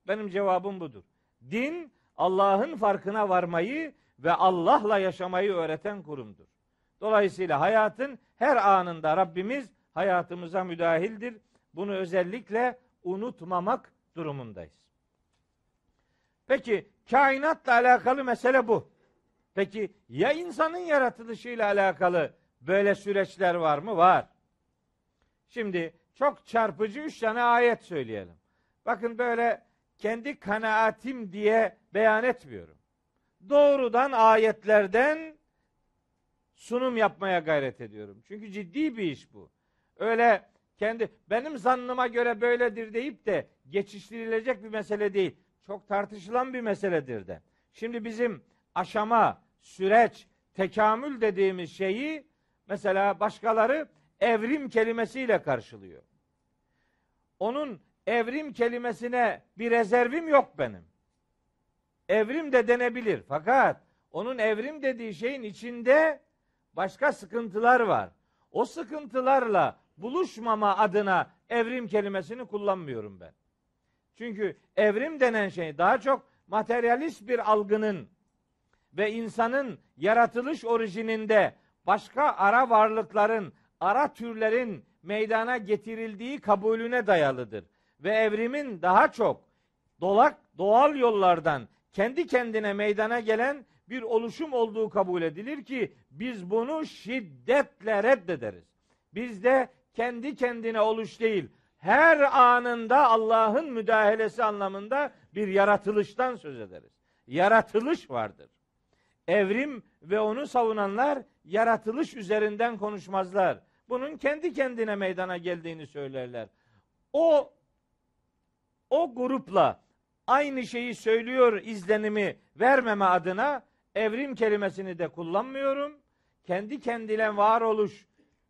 Benim cevabım budur. Din Allah'ın farkına varmayı ve Allah'la yaşamayı öğreten kurumdur. Dolayısıyla hayatın her anında Rabbimiz hayatımıza müdahildir. Bunu özellikle unutmamak durumundayız. Peki kainatla alakalı mesele bu. Peki ya insanın yaratılışıyla alakalı böyle süreçler var mı? Var. Şimdi çok çarpıcı üç tane ayet söyleyelim. Bakın böyle kendi kanaatim diye beyan etmiyorum. Doğrudan ayetlerden sunum yapmaya gayret ediyorum. Çünkü ciddi bir iş bu. Öyle kendi benim zannıma göre böyledir deyip de geçiştirilecek bir mesele değil. Çok tartışılan bir meseledir de. Şimdi bizim aşama, süreç, tekamül dediğimiz şeyi mesela başkaları evrim kelimesiyle karşılıyor. Onun evrim kelimesine bir rezervim yok benim. Evrim de denebilir. Fakat onun evrim dediği şeyin içinde başka sıkıntılar var. O sıkıntılarla buluşmama adına evrim kelimesini kullanmıyorum ben. Çünkü evrim denen şey daha çok materyalist bir algının ve insanın yaratılış orijininde başka ara varlıkların, ara türlerin meydana getirildiği kabulüne dayalıdır. Ve evrimin daha çok dolak doğal yollardan kendi kendine meydana gelen bir oluşum olduğu kabul edilir ki biz bunu şiddetle reddederiz. Bizde kendi kendine oluş değil, her anında Allah'ın müdahalesi anlamında bir yaratılıştan söz ederiz. Yaratılış vardır. Evrim ve onu savunanlar yaratılış üzerinden konuşmazlar. Bunun kendi kendine meydana geldiğini söylerler. O o grupla aynı şeyi söylüyor izlenimi vermeme adına evrim kelimesini de kullanmıyorum. Kendi kendine varoluş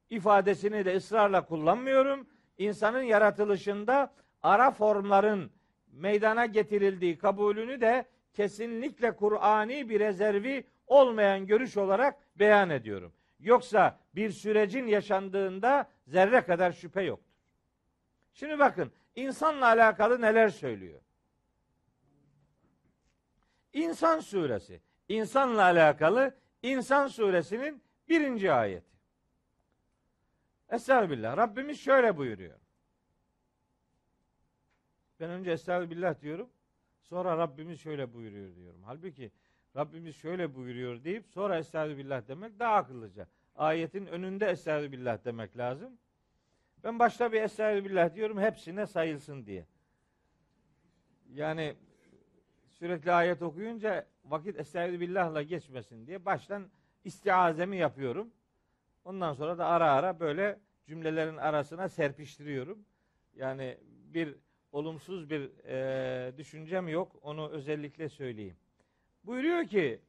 ifadesini de ısrarla kullanmıyorum. İnsanın yaratılışında ara formların meydana getirildiği kabulünü de kesinlikle Kur'ani bir rezervi olmayan görüş olarak beyan ediyorum. Yoksa bir sürecin yaşandığında zerre kadar şüphe yoktur. Şimdi bakın insanla alakalı neler söylüyor? İnsan suresi. İnsanla alakalı İnsan suresinin birinci ayeti. Estağfirullah. Rabbimiz şöyle buyuruyor. Ben önce estağfirullah diyorum. Sonra Rabbimiz şöyle buyuruyor diyorum. Halbuki Rabbimiz şöyle buyuruyor deyip sonra estağfirullah demek daha akıllıca. Ayetin önünde estağfirullah demek lazım. Ben başta bir estağfirullah diyorum hepsine sayılsın diye. Yani sürekli ayet okuyunca vakit estağfirillahla geçmesin diye baştan istiazemi yapıyorum. Ondan sonra da ara ara böyle cümlelerin arasına serpiştiriyorum. Yani bir olumsuz bir e, düşüncem yok. Onu özellikle söyleyeyim. Buyuruyor ki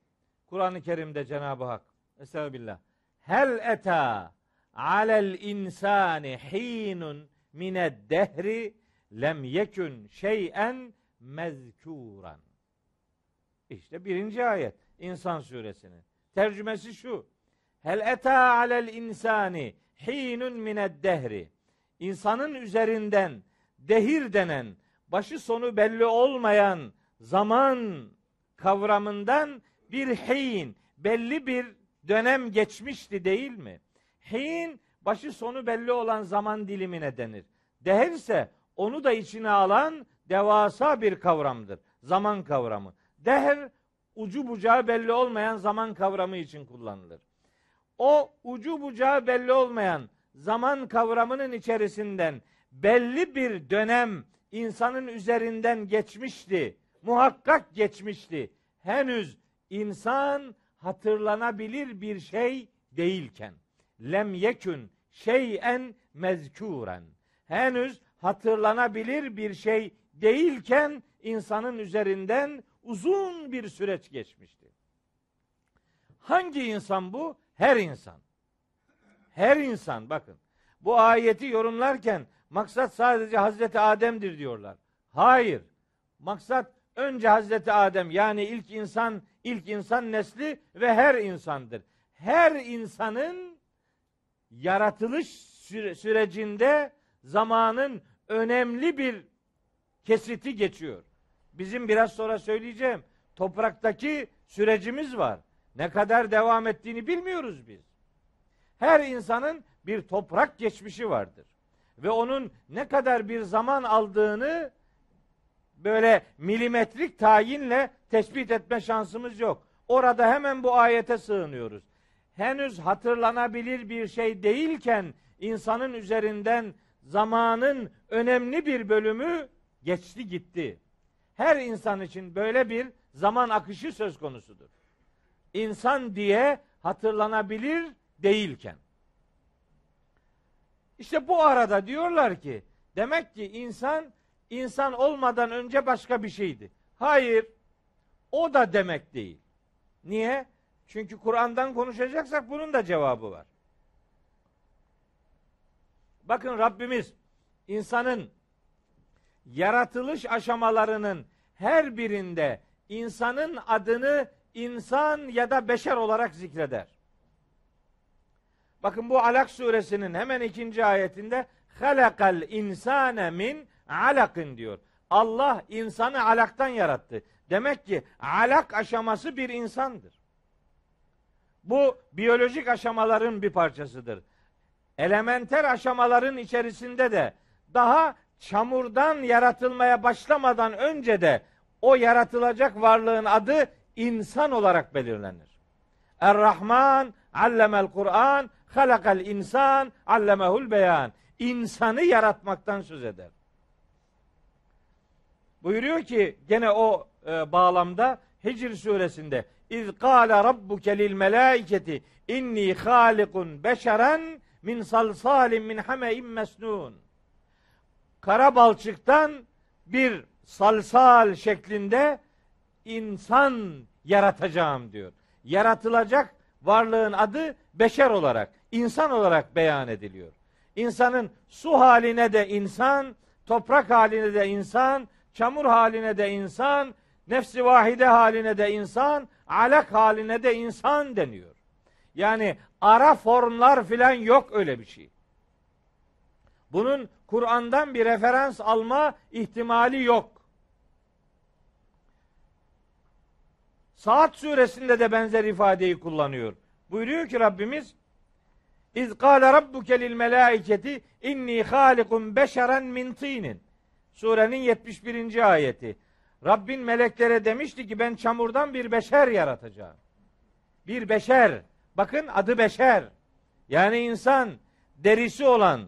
Kur'an-ı Kerim'de Cenab-ı Hak Estağfirullah. Hel eta alel insani hinun mined dehri lem yekun şeyen mezkuran. İşte birinci ayet İnsan suresinin. Tercümesi şu. Hel eta alel insani hinun mined dehri. İnsanın üzerinden dehir denen başı sonu belli olmayan zaman kavramından bir hin, belli bir dönem geçmişti değil mi? Hin başı sonu belli olan zaman dilimine denir. Dehr ise onu da içine alan devasa bir kavramdır. Zaman kavramı. Dehr ucu bucağı belli olmayan zaman kavramı için kullanılır. O ucu bucağı belli olmayan zaman kavramının içerisinden belli bir dönem insanın üzerinden geçmişti. Muhakkak geçmişti. Henüz insan hatırlanabilir bir şey değilken. Lem yekün şeyen mezkuren. Henüz hatırlanabilir bir şey değilken insanın üzerinden uzun bir süreç geçmişti. Hangi insan bu? Her insan. Her insan bakın. Bu ayeti yorumlarken maksat sadece Hazreti Adem'dir diyorlar. Hayır. Maksat önce Hazreti Adem yani ilk insan, ilk insan nesli ve her insandır. Her insanın yaratılış sürecinde zamanın önemli bir kesiti geçiyor. Bizim biraz sonra söyleyeceğim topraktaki sürecimiz var. Ne kadar devam ettiğini bilmiyoruz biz. Her insanın bir toprak geçmişi vardır. Ve onun ne kadar bir zaman aldığını böyle milimetrik tayinle tespit etme şansımız yok. Orada hemen bu ayete sığınıyoruz. Henüz hatırlanabilir bir şey değilken insanın üzerinden zamanın önemli bir bölümü geçti gitti. Her insan için böyle bir zaman akışı söz konusudur. İnsan diye hatırlanabilir değilken. İşte bu arada diyorlar ki demek ki insan insan olmadan önce başka bir şeydi. Hayır. O da demek değil. Niye? Çünkü Kur'an'dan konuşacaksak bunun da cevabı var. Bakın Rabbimiz insanın yaratılış aşamalarının her birinde insanın adını insan ya da beşer olarak zikreder. Bakın bu Alak suresinin hemen ikinci ayetinde halakal insane min alakın diyor. Allah insanı alaktan yarattı. Demek ki alak aşaması bir insandır. Bu biyolojik aşamaların bir parçasıdır. Elementer aşamaların içerisinde de daha çamurdan yaratılmaya başlamadan önce de o yaratılacak varlığın adı insan olarak belirlenir. Er-Rahman allemel Kur'an halakal insan allemehul beyan. İnsanı yaratmaktan söz eder. Buyuruyor ki gene o e, bağlamda Hicr suresinde İz kâle rabbuke lil melâiketi inni hâlikun beşeren min salsalin min hame'in mesnun. Kara balçıktan bir salsal şeklinde insan yaratacağım diyor. Yaratılacak varlığın adı beşer olarak, insan olarak beyan ediliyor. İnsanın su haline de insan, toprak haline de insan, çamur haline de insan, nefsi vahide haline de insan, alak haline de insan deniyor. Yani ara formlar filan yok öyle bir şey. Bunun Kur'an'dan bir referans alma ihtimali yok. Saat suresinde de benzer ifadeyi kullanıyor. Buyuruyor ki Rabbimiz İz kâle rabbuke lil melâiketi inni hâlikun beşeren min tînin. Surenin 71. ayeti. Rabbin meleklere demişti ki ben çamurdan bir beşer yaratacağım. Bir beşer. Bakın adı beşer. Yani insan derisi olan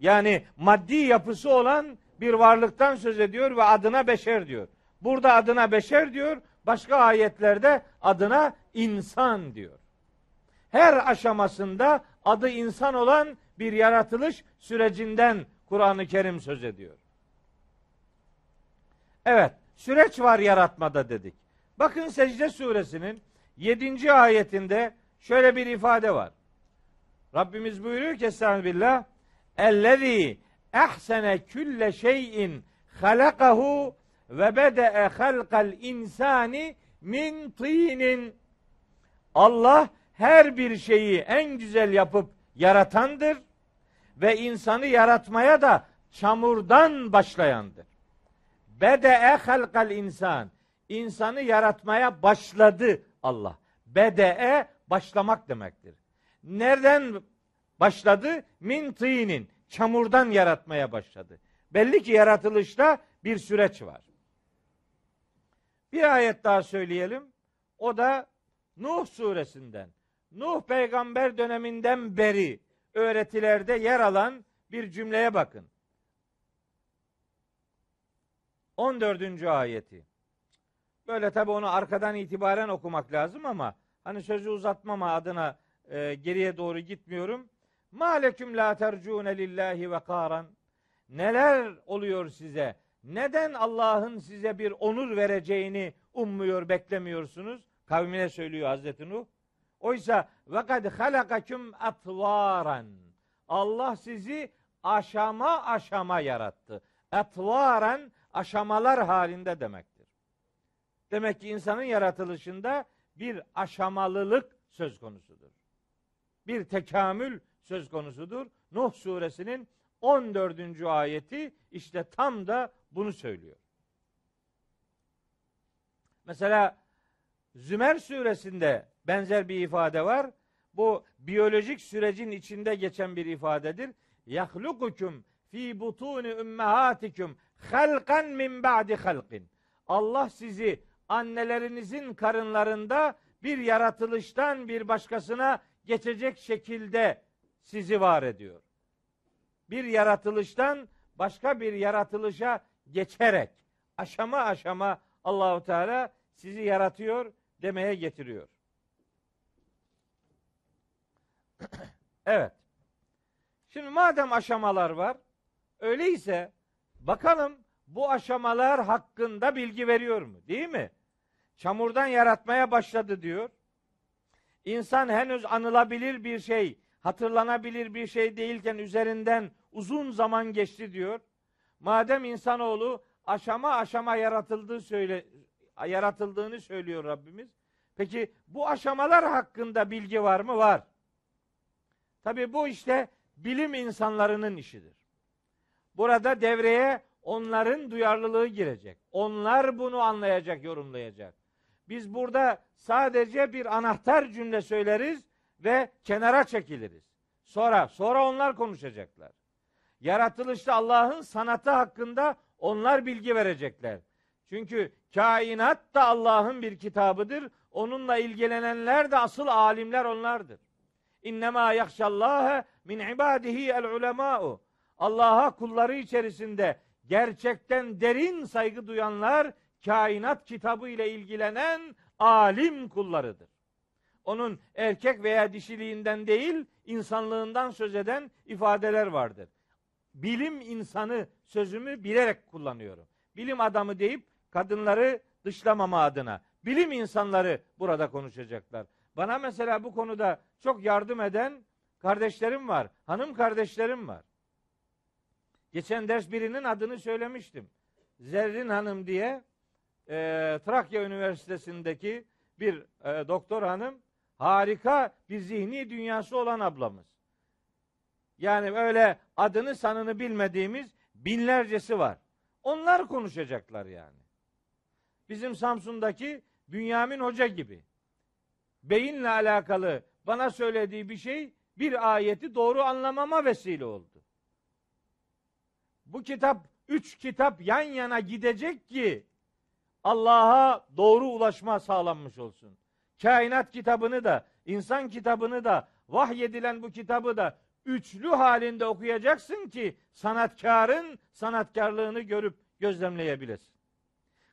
yani maddi yapısı olan bir varlıktan söz ediyor ve adına beşer diyor. Burada adına beşer diyor. Başka ayetlerde adına insan diyor. Her aşamasında adı insan olan bir yaratılış sürecinden Kur'an-ı Kerim söz ediyor. Evet, süreç var yaratmada dedik. Bakın Secde suresinin 7. ayetinde şöyle bir ifade var. Rabbimiz buyuruyor ki Estağfirullah Ellezî ehsene külle şeyin halakahu ve bede'e halkal insani min tînin Allah her bir şeyi en güzel yapıp yaratandır ve insanı yaratmaya da çamurdan başlayandır. Bede'e halkal insan. İnsanı yaratmaya başladı Allah. Bede'e başlamak demektir. Nereden başladı? Min tînin. Çamurdan yaratmaya başladı. Belli ki yaratılışta bir süreç var. Bir ayet daha söyleyelim. O da Nuh suresinden. Nuh peygamber döneminden beri öğretilerde yer alan bir cümleye bakın. 14. ayeti. Böyle tabi onu arkadan itibaren okumak lazım ama hani sözü uzatmama adına e, geriye doğru gitmiyorum. Maleküm la tercune lillahi ve karan. Neler oluyor size? Neden Allah'ın size bir onur vereceğini ummuyor, beklemiyorsunuz? Kavmine söylüyor Hazreti Nuh. Oysa ve kad halakaküm atvaran. Allah sizi aşama aşama yarattı. Atvaran aşamalar halinde demektir. Demek ki insanın yaratılışında bir aşamalılık söz konusudur. Bir tekamül söz konusudur. Nuh suresinin 14. ayeti işte tam da bunu söylüyor. Mesela Zümer suresinde benzer bir ifade var. Bu biyolojik sürecin içinde geçen bir ifadedir. Yahlukukum fi butuni ümmehatikum halkan min ba'di halkin. Allah sizi annelerinizin karınlarında bir yaratılıştan bir başkasına geçecek şekilde sizi var ediyor. Bir yaratılıştan başka bir yaratılışa geçerek aşama aşama Allahu Teala sizi yaratıyor demeye getiriyor. evet. Şimdi madem aşamalar var, öyleyse bakalım bu aşamalar hakkında bilgi veriyor mu? Değil mi? Çamurdan yaratmaya başladı diyor. İnsan henüz anılabilir bir şey, hatırlanabilir bir şey değilken üzerinden uzun zaman geçti diyor. Madem insanoğlu aşama aşama yaratıldığı söyle yaratıldığını söylüyor Rabbimiz. Peki bu aşamalar hakkında bilgi var mı? Var. Tabi bu işte bilim insanlarının işidir. Burada devreye onların duyarlılığı girecek. Onlar bunu anlayacak, yorumlayacak. Biz burada sadece bir anahtar cümle söyleriz ve kenara çekiliriz. Sonra sonra onlar konuşacaklar. Yaratılışta Allah'ın sanatı hakkında onlar bilgi verecekler. Çünkü kainat da Allah'ın bir kitabıdır. Onunla ilgilenenler de asıl alimler onlardır. İnnemâ yakşallâhe min ibadihi el ulemâ'u. Allah'a kulları içerisinde gerçekten derin saygı duyanlar kainat kitabı ile ilgilenen alim kullarıdır. Onun erkek veya dişiliğinden değil, insanlığından söz eden ifadeler vardır. Bilim insanı sözümü bilerek kullanıyorum. Bilim adamı deyip kadınları dışlamama adına. Bilim insanları burada konuşacaklar. Bana mesela bu konuda çok yardım eden kardeşlerim var. Hanım kardeşlerim var. Geçen ders birinin adını söylemiştim. Zerrin Hanım diye e, Trakya Üniversitesi'ndeki bir e, doktor hanım harika bir zihni dünyası olan ablamız. Yani öyle adını sanını bilmediğimiz binlercesi var. Onlar konuşacaklar yani. Bizim Samsun'daki Bünyamin Hoca gibi. Beyinle alakalı bana söylediği bir şey bir ayeti doğru anlamama vesile oldu. Bu kitap üç kitap yan yana gidecek ki Allah'a doğru ulaşma sağlanmış olsun. Kainat kitabını da, insan kitabını da, vahyedilen bu kitabı da üçlü halinde okuyacaksın ki sanatkarın sanatkarlığını görüp gözlemleyebilesin.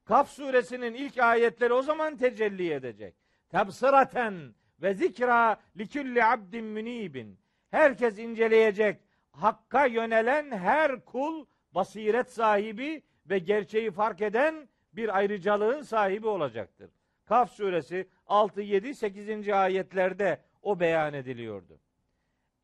Kaf suresinin ilk ayetleri o zaman tecelli edecek. Tebsıraten ve zikra likulli abdin münibin. Herkes inceleyecek. Hakka yönelen her kul basiret sahibi ve gerçeği fark eden bir ayrıcalığın sahibi olacaktır. Kaf suresi 6, 7, 8. ayetlerde o beyan ediliyordu.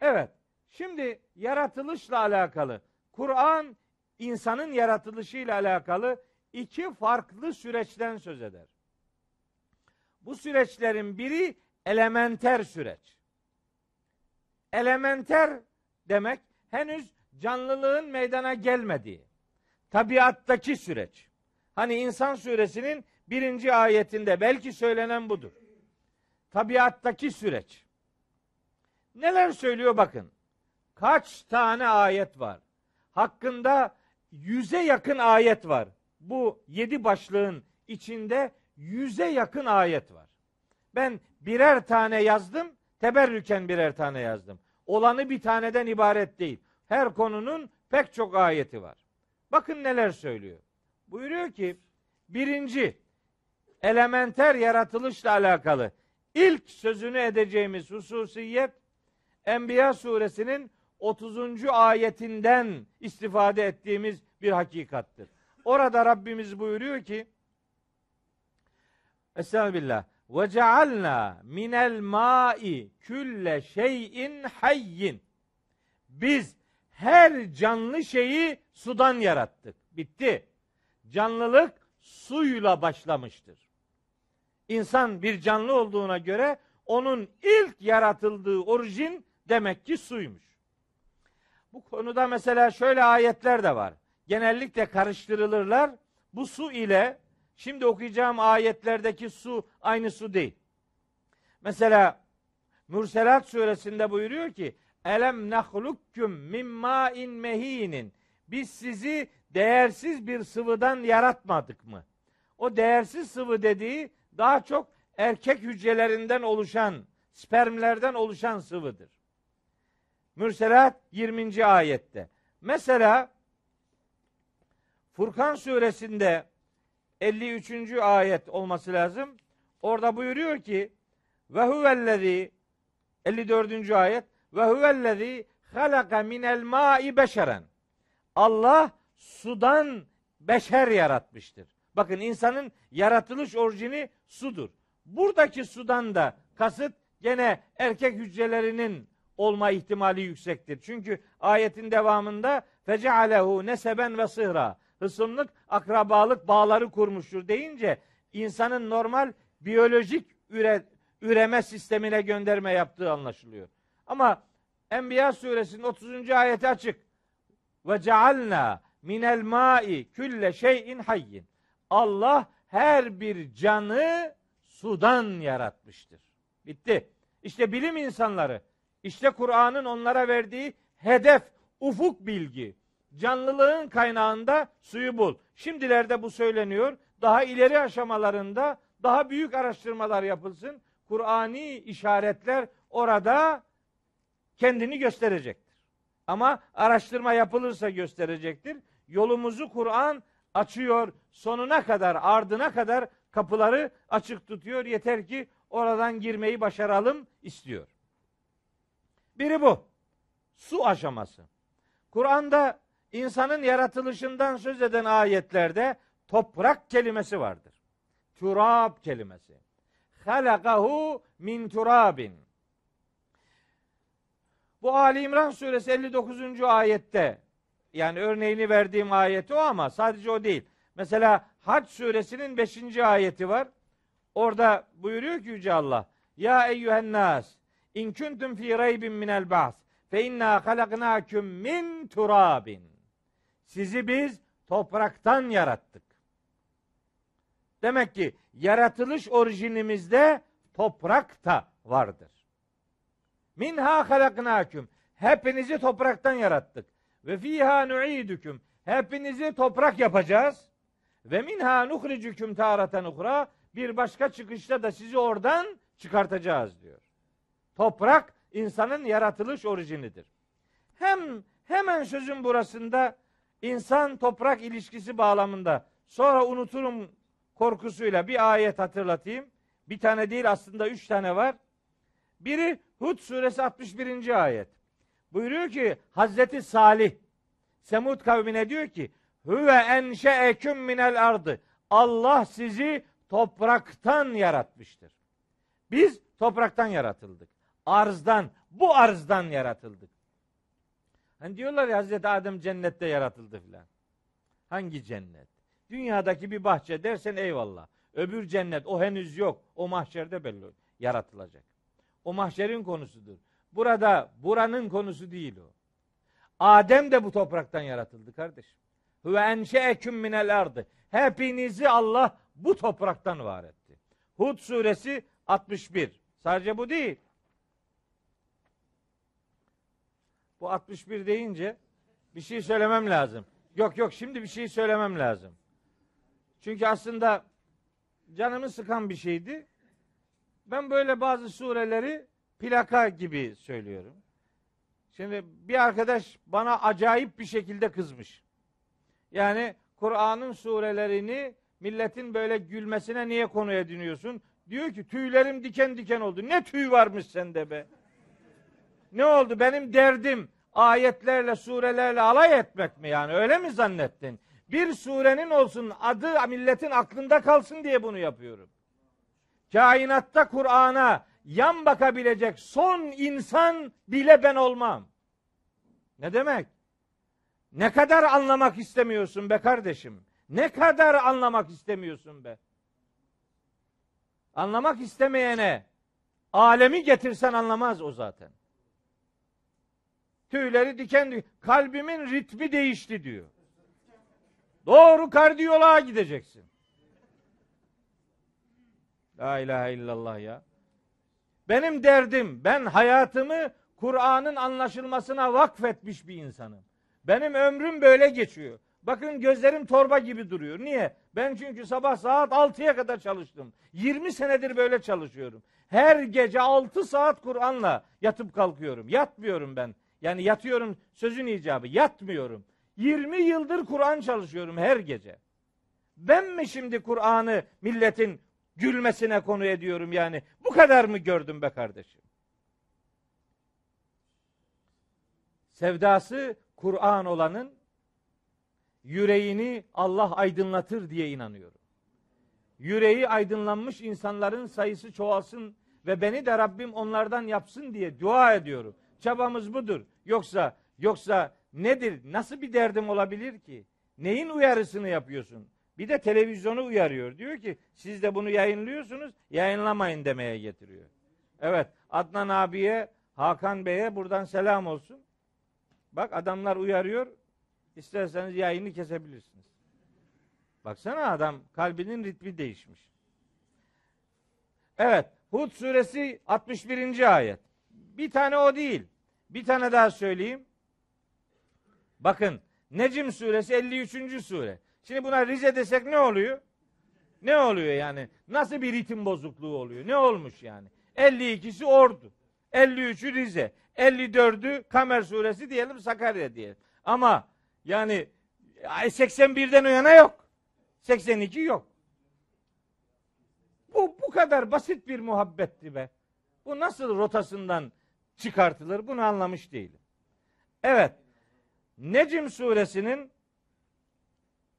Evet, şimdi yaratılışla alakalı, Kur'an insanın yaratılışıyla alakalı iki farklı süreçten söz eder. Bu süreçlerin biri elementer süreç. Elementer demek henüz canlılığın meydana gelmediği, tabiattaki süreç. Hani İnsan suresinin birinci ayetinde belki söylenen budur. Tabiattaki süreç. Neler söylüyor bakın. Kaç tane ayet var? Hakkında yüze yakın ayet var. Bu yedi başlığın içinde yüze yakın ayet var. Ben birer tane yazdım, teberrüken birer tane yazdım. Olanı bir taneden ibaret değil. Her konunun pek çok ayeti var. Bakın neler söylüyor. Buyuruyor ki birinci elementer yaratılışla alakalı ilk sözünü edeceğimiz hususiyet Enbiya suresinin 30. ayetinden istifade ettiğimiz bir hakikattır. Orada Rabbimiz buyuruyor ki Estağfirullah. Ve cealna minel ma'i külle şeyin hayyin. Biz her canlı şeyi sudan yarattık. Bitti. Canlılık suyla başlamıştır. İnsan bir canlı olduğuna göre onun ilk yaratıldığı orijin demek ki suymuş. Bu konuda mesela şöyle ayetler de var. Genellikle karıştırılırlar. Bu su ile şimdi okuyacağım ayetlerdeki su aynı su değil. Mesela Mürselat suresinde buyuruyor ki Elem nahlukküm min ma'in mehinin. Biz sizi değersiz bir sıvıdan yaratmadık mı? O değersiz sıvı dediği daha çok erkek hücrelerinden oluşan, spermlerden oluşan sıvıdır. Mürselat 20. ayette. Mesela Furkan suresinde 53. ayet olması lazım. Orada buyuruyor ki ve huvellezî 54. ayet ve huvellezî halaka minel ma'i beşeren. Allah sudan beşer yaratmıştır. Bakın insanın yaratılış orijini sudur. Buradaki sudan da kasıt gene erkek hücrelerinin olma ihtimali yüksektir. Çünkü ayetin devamında fecealehu neseben ve sıhra hısımlık, akrabalık bağları kurmuştur deyince insanın normal biyolojik üre, üreme sistemine gönderme yaptığı anlaşılıyor. Ama Enbiya suresinin 30. ayeti açık. Ve cealna minel mai külle şeyin hayyin. Allah her bir canı sudan yaratmıştır. Bitti. İşte bilim insanları, işte Kur'an'ın onlara verdiği hedef, ufuk bilgi. Canlılığın kaynağında suyu bul. Şimdilerde bu söyleniyor. Daha ileri aşamalarında daha büyük araştırmalar yapılsın. Kur'ani işaretler orada kendini gösterecektir. Ama araştırma yapılırsa gösterecektir. Yolumuzu Kur'an açıyor. Sonuna kadar, ardına kadar kapıları açık tutuyor. Yeter ki oradan girmeyi başaralım istiyor. Biri bu. Su aşaması. Kur'an'da insanın yaratılışından söz eden ayetlerde toprak kelimesi vardır. Turab kelimesi. Halakahu min turabin. Bu Ali İmran suresi 59. ayette yani örneğini verdiğim ayeti o ama sadece o değil. Mesela Hac suresinin 5. ayeti var. Orada buyuruyor ki Yüce Allah. Ya eyyühen nas in kuntum fi raybin minel ba'th fe inna halaknakum min turabin. Sizi biz topraktan yarattık. Demek ki yaratılış orijinimizde toprak da vardır. Minha halaknakum. Hepinizi topraktan yarattık. Ve fiha nu'idüküm. Hepinizi toprak yapacağız. Ve minha nuhricüküm taraten uhra. Bir başka çıkışta da sizi oradan çıkartacağız diyor. Toprak insanın yaratılış orijinidir. Hem hemen sözün burasında insan toprak ilişkisi bağlamında sonra unuturum korkusuyla bir ayet hatırlatayım. Bir tane değil aslında üç tane var. Biri Hud suresi 61. ayet. Buyuruyor ki Hazreti Salih Semud kavmine diyor ki Hüve enşeeküm minel ardı. Allah sizi topraktan yaratmıştır. Biz topraktan yaratıldık. Arzdan, bu arzdan yaratıldık. Hani diyorlar ya Hazreti Adem cennette yaratıldı filan. Hangi cennet? Dünyadaki bir bahçe dersen eyvallah. Öbür cennet o henüz yok. O mahşerde belli yaratılacak. O mahşerin konusudur. Burada buranın konusu değil o. Adem de bu topraktan yaratıldı kardeşim. Huve enşeeküm minel ardı. Hepinizi Allah bu topraktan var etti. Hud suresi 61. Sadece bu değil. Bu 61 deyince bir şey söylemem lazım. Yok yok şimdi bir şey söylemem lazım. Çünkü aslında canımı sıkan bir şeydi. Ben böyle bazı sureleri plaka gibi söylüyorum. Şimdi bir arkadaş bana acayip bir şekilde kızmış. Yani Kur'an'ın surelerini milletin böyle gülmesine niye konu ediniyorsun? Diyor ki tüylerim diken diken oldu. Ne tüy varmış sende be? Ne oldu? Benim derdim ayetlerle, surelerle alay etmek mi yani? Öyle mi zannettin? Bir surenin olsun adı milletin aklında kalsın diye bunu yapıyorum. Kainatta Kur'an'a yan bakabilecek son insan bile ben olmam. Ne demek? Ne kadar anlamak istemiyorsun be kardeşim? Ne kadar anlamak istemiyorsun be? Anlamak istemeyene alemi getirsen anlamaz o zaten. Tüyleri diken diken. Kalbimin ritmi değişti diyor. Doğru kardiyoloğa gideceksin. La ilahe illallah ya. Benim derdim, ben hayatımı Kur'an'ın anlaşılmasına vakfetmiş bir insanım. Benim ömrüm böyle geçiyor. Bakın gözlerim torba gibi duruyor. Niye? Ben çünkü sabah saat 6'ya kadar çalıştım. 20 senedir böyle çalışıyorum. Her gece 6 saat Kur'an'la yatıp kalkıyorum. Yatmıyorum ben. Yani yatıyorum sözün icabı. Yatmıyorum. 20 yıldır Kur'an çalışıyorum her gece. Ben mi şimdi Kur'an'ı milletin gülmesine konu ediyorum yani? Bu kadar mı gördüm be kardeşim? Sevdası Kur'an olanın yüreğini Allah aydınlatır diye inanıyorum. Yüreği aydınlanmış insanların sayısı çoğalsın ve beni de Rabbim onlardan yapsın diye dua ediyorum. Çabamız budur. Yoksa yoksa nedir? Nasıl bir derdim olabilir ki? Neyin uyarısını yapıyorsun? Bir de televizyonu uyarıyor. Diyor ki siz de bunu yayınlıyorsunuz, yayınlamayın demeye getiriyor. Evet, Adnan abiye, Hakan Bey'e buradan selam olsun. Bak adamlar uyarıyor. İsterseniz yayını kesebilirsiniz. Baksana adam kalbinin ritmi değişmiş. Evet, Hud suresi 61. ayet. Bir tane o değil. Bir tane daha söyleyeyim. Bakın Necim suresi 53. sure. Şimdi buna Rize desek ne oluyor? Ne oluyor yani? Nasıl bir ritim bozukluğu oluyor? Ne olmuş yani? 52'si Ordu. 53'ü Rize. 54'ü Kamer suresi diyelim Sakarya diyelim. Ama yani 81'den o yana yok. 82 yok. Bu bu kadar basit bir muhabbetti be. Bu nasıl rotasından çıkartılır bunu anlamış değilim. Evet. Necim suresinin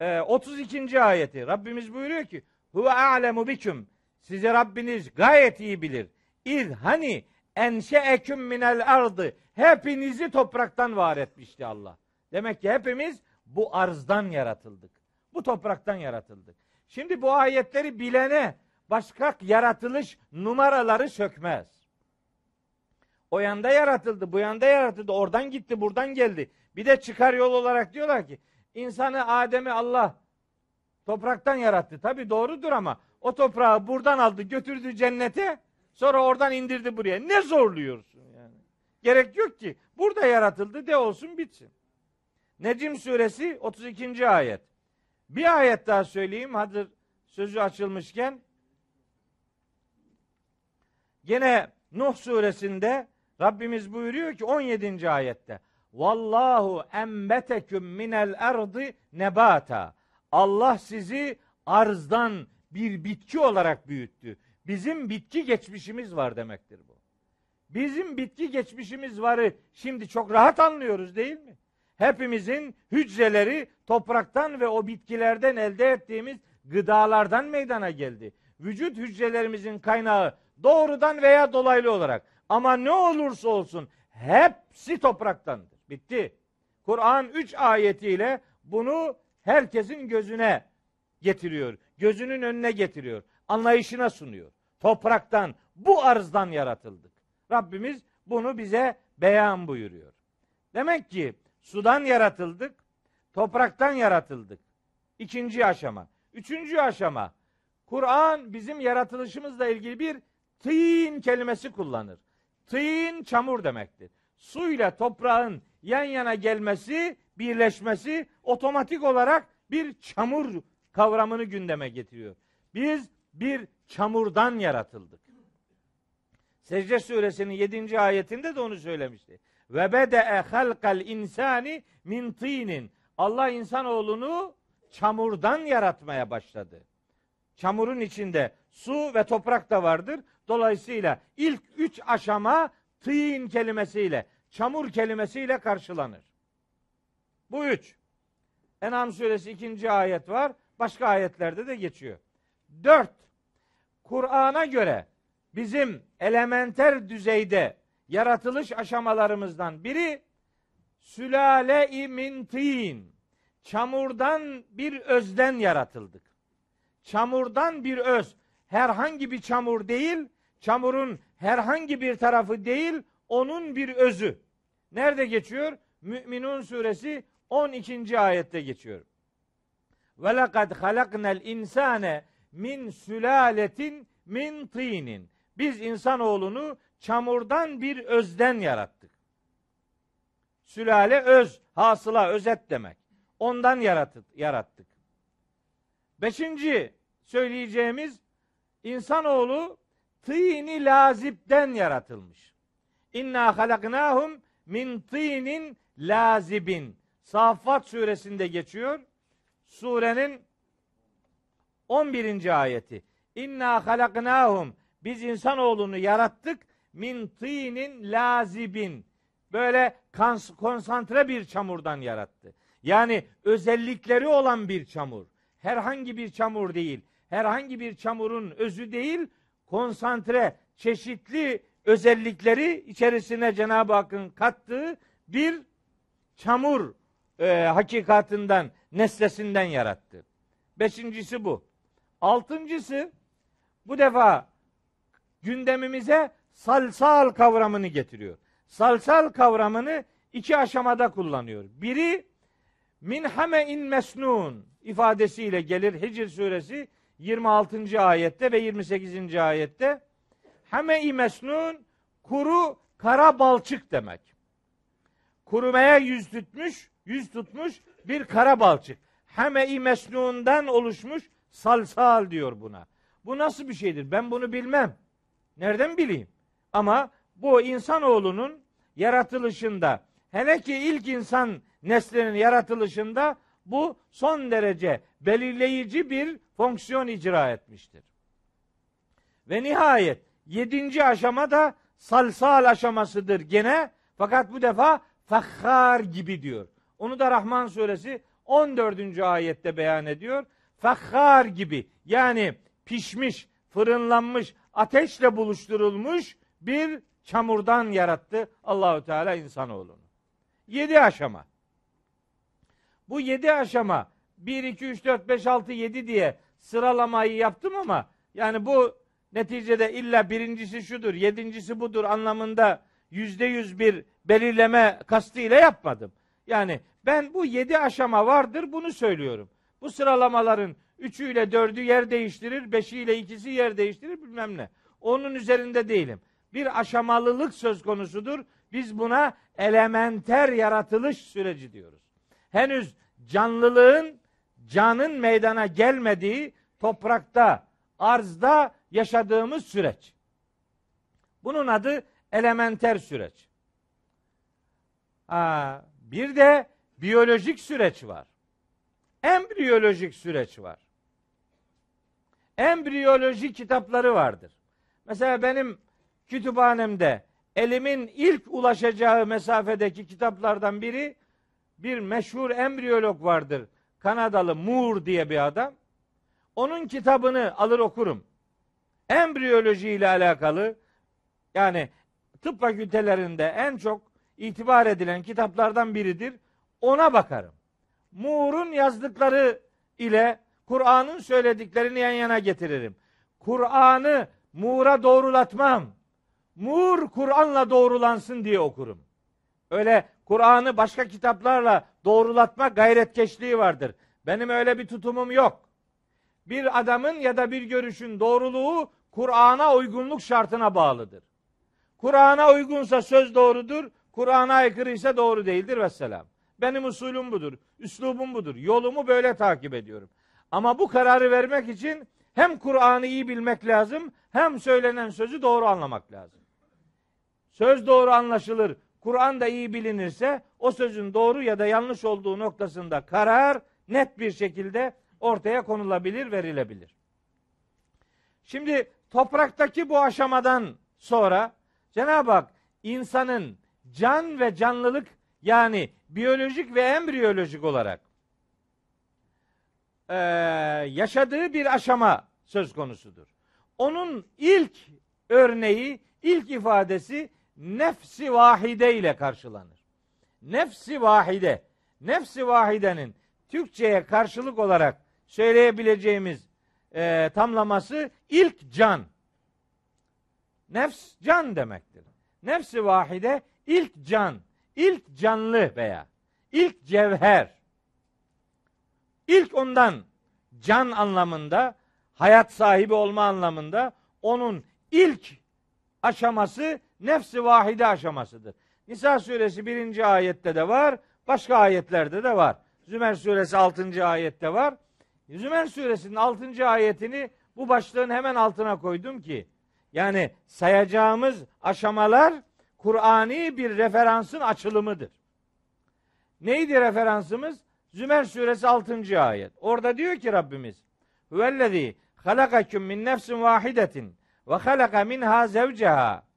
e, 32. ayeti Rabbimiz buyuruyor ki Huve a'lemu biküm size Rabbiniz gayet iyi bilir. İz hani enşeeküm minel ardı hepinizi topraktan var etmişti Allah. Demek ki hepimiz bu arzdan yaratıldık. Bu topraktan yaratıldık. Şimdi bu ayetleri bilene başka yaratılış numaraları sökmez. O yanda yaratıldı, bu yanda yaratıldı, oradan gitti, buradan geldi. Bir de çıkar yol olarak diyorlar ki insanı Adem'i Allah topraktan yarattı. Tabi doğrudur ama o toprağı buradan aldı, götürdü cennete, sonra oradan indirdi buraya. Ne zorluyorsun yani? Gerek yok ki. Burada yaratıldı de olsun bitsin. Necim suresi 32. ayet. Bir ayet daha söyleyeyim hazır sözü açılmışken. Gene Nuh suresinde Rabbimiz buyuruyor ki 17. ayette. Vallahu embeteküm minel erdi nebata. Allah sizi arzdan bir bitki olarak büyüttü. Bizim bitki geçmişimiz var demektir bu. Bizim bitki geçmişimiz varı şimdi çok rahat anlıyoruz değil mi? Hepimizin hücreleri topraktan ve o bitkilerden elde ettiğimiz gıdalardan meydana geldi. Vücut hücrelerimizin kaynağı doğrudan veya dolaylı olarak ama ne olursa olsun hepsi topraktandır. Bitti. Kur'an 3 ayetiyle bunu herkesin gözüne getiriyor. Gözünün önüne getiriyor. Anlayışına sunuyor. Topraktan, bu arzdan yaratıldık. Rabbimiz bunu bize beyan buyuruyor. Demek ki sudan yaratıldık. topraktan yaratıldık. İkinci aşama. Üçüncü aşama. Kur'an bizim yaratılışımızla ilgili bir tîn kelimesi kullanır. Tîn çamur demektir. Su ile toprağın yan yana gelmesi, birleşmesi otomatik olarak bir çamur kavramını gündeme getiriyor. Biz bir çamurdan yaratıldık. Secde suresinin 7. ayetinde de onu söylemişti. Ve bede'e halkal insani min tinin. Allah insanoğlunu çamurdan yaratmaya başladı. Çamurun içinde su ve toprak da vardır. Dolayısıyla ilk üç aşama tîn kelimesiyle, çamur kelimesiyle karşılanır. Bu üç. En'am suresi ikinci ayet var. Başka ayetlerde de geçiyor. Dört. Kur'an'a göre bizim elementer düzeyde yaratılış aşamalarımızdan biri sülale-i min tin. Çamurdan bir özden yaratıldık. Çamurdan bir öz. Herhangi bir çamur değil, çamurun herhangi bir tarafı değil, onun bir özü. Nerede geçiyor? Müminun suresi 12. ayette geçiyor. Ve lekad halaknel insane min sülaletin min tinin. Biz insanoğlunu çamurdan bir özden yarattık. Sülale öz, hasıla, özet demek. Ondan yarattık. yarattık. Beşinci söyleyeceğimiz insanoğlu tîni lazipten yaratılmış. İnna halaknahum min tînin lazibin. Saffat suresinde geçiyor. Surenin 11. ayeti. İnna halaknahum biz insanoğlunu yarattık min tînin lazibin. Böyle konsantre bir çamurdan yarattı. Yani özellikleri olan bir çamur. Herhangi bir çamur değil. Herhangi bir çamurun özü değil. Konsantre, çeşitli özellikleri içerisine Cenab-ı Hakk'ın kattığı bir çamur e, hakikatinden, nesnesinden yarattı. Beşincisi bu. Altıncısı bu defa gündemimize salsal kavramını getiriyor. Salsal kavramını iki aşamada kullanıyor. Biri min hame'in mesnun ifadesiyle gelir Hicr suresi 26. ayette ve 28. ayette. Hame-i mesnun kuru kara balçık demek. Kurumaya yüz tutmuş, yüz tutmuş bir kara balçık. Hame-i mesnundan oluşmuş salsal diyor buna. Bu nasıl bir şeydir? Ben bunu bilmem. Nereden bileyim? Ama bu insanoğlunun yaratılışında hele ki ilk insan neslinin yaratılışında bu son derece belirleyici bir fonksiyon icra etmiştir. Ve nihayet yedinci aşama da salsal aşamasıdır gene fakat bu defa fakhar gibi diyor. Onu da Rahman suresi 14. ayette beyan ediyor. Fakhar gibi yani pişmiş, fırınlanmış, ateşle buluşturulmuş bir çamurdan yarattı Allahü Teala insanoğlunu. Yedi aşama. Bu yedi aşama 1, 2, 3, 4, 5, 6, 7 diye sıralamayı yaptım ama yani bu neticede illa birincisi şudur, yedincisi budur anlamında yüzde yüz bir belirleme kastıyla yapmadım. Yani ben bu yedi aşama vardır bunu söylüyorum. Bu sıralamaların üçüyle dördü yer değiştirir, beşiyle ikisi yer değiştirir bilmem ne. Onun üzerinde değilim. Bir aşamalılık söz konusudur. Biz buna elementer yaratılış süreci diyoruz. Henüz canlılığın, canın meydana gelmediği toprakta, arzda yaşadığımız süreç. Bunun adı elementer süreç. Aa, bir de biyolojik süreç var. Embriyolojik süreç var. Embriyoloji kitapları vardır. Mesela benim kütüphanemde elimin ilk ulaşacağı mesafedeki kitaplardan biri bir meşhur embriyolog vardır. Kanadalı Moore diye bir adam. Onun kitabını alır okurum. Embriyoloji ile alakalı yani tıp fakültelerinde en çok itibar edilen kitaplardan biridir. Ona bakarım. Moore'un yazdıkları ile Kur'an'ın söylediklerini yan yana getiririm. Kur'an'ı Muğra doğrulatmam. Mur Kur'an'la doğrulansın diye okurum. Öyle Kur'an'ı başka kitaplarla doğrulatma gayretkeşliği vardır. Benim öyle bir tutumum yok. Bir adamın ya da bir görüşün doğruluğu Kur'an'a uygunluk şartına bağlıdır. Kur'an'a uygunsa söz doğrudur, Kur'an'a aykırı ise doğru değildir vesselam. Benim usulüm budur, üslubum budur. Yolumu böyle takip ediyorum. Ama bu kararı vermek için hem Kur'an'ı iyi bilmek lazım, hem söylenen sözü doğru anlamak lazım. Söz doğru anlaşılır, Kur'an da iyi bilinirse o sözün doğru ya da yanlış olduğu noktasında karar net bir şekilde ortaya konulabilir, verilebilir. Şimdi topraktaki bu aşamadan sonra Cenab-ı Hak insanın can ve canlılık yani biyolojik ve embriyolojik olarak e, yaşadığı bir aşama söz konusudur. Onun ilk örneği, ilk ifadesi nefsi vahide ile karşılanır. Nefsi vahide, nefsi vahidenin Türkçe'ye karşılık olarak söyleyebileceğimiz e, tamlaması ilk can. Nefs can demektir. Nefsi vahide ilk can, ilk canlı veya ilk cevher. İlk ondan can anlamında, hayat sahibi olma anlamında onun ilk aşaması nefsi vahide aşamasıdır. Nisa suresi birinci ayette de var, başka ayetlerde de var. Zümer suresi 6. ayette var. Zümer suresinin 6. ayetini bu başlığın hemen altına koydum ki yani sayacağımız aşamalar Kur'ani bir referansın açılımıdır. Neydi referansımız? Zümer suresi 6. ayet. Orada diyor ki Rabbimiz Huvellezî halakaküm min nefsin vahidetin ve halaka minha zevceha.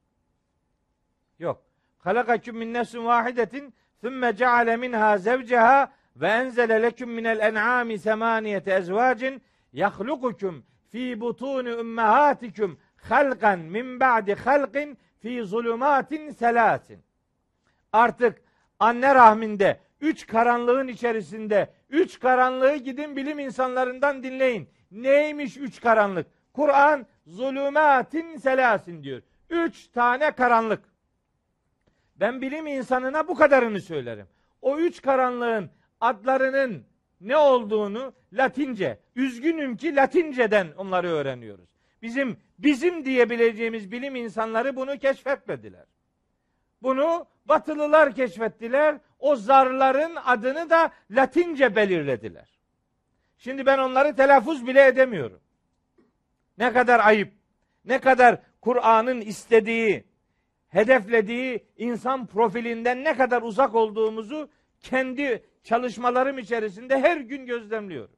Halakaküm min nefsin vahidetin thumma ceale minha zevceha ve enzele leküm minel en'ami semaniyete ezvacin yahlukukum fi butuni ümmehatikum halkan min ba'di halkin fi zulumatin selasin. Artık anne rahminde üç karanlığın içerisinde üç karanlığı gidin bilim insanlarından dinleyin. Neymiş üç karanlık? Kur'an zulümatin selasin diyor. Üç tane karanlık. Ben bilim insanına bu kadarını söylerim. O üç karanlığın adlarının ne olduğunu Latince, üzgünüm ki Latinceden onları öğreniyoruz. Bizim bizim diyebileceğimiz bilim insanları bunu keşfetmediler. Bunu Batılılar keşfettiler. O zarların adını da Latince belirlediler. Şimdi ben onları telaffuz bile edemiyorum. Ne kadar ayıp. Ne kadar Kur'an'ın istediği, hedeflediği insan profilinden ne kadar uzak olduğumuzu kendi çalışmalarım içerisinde her gün gözlemliyorum.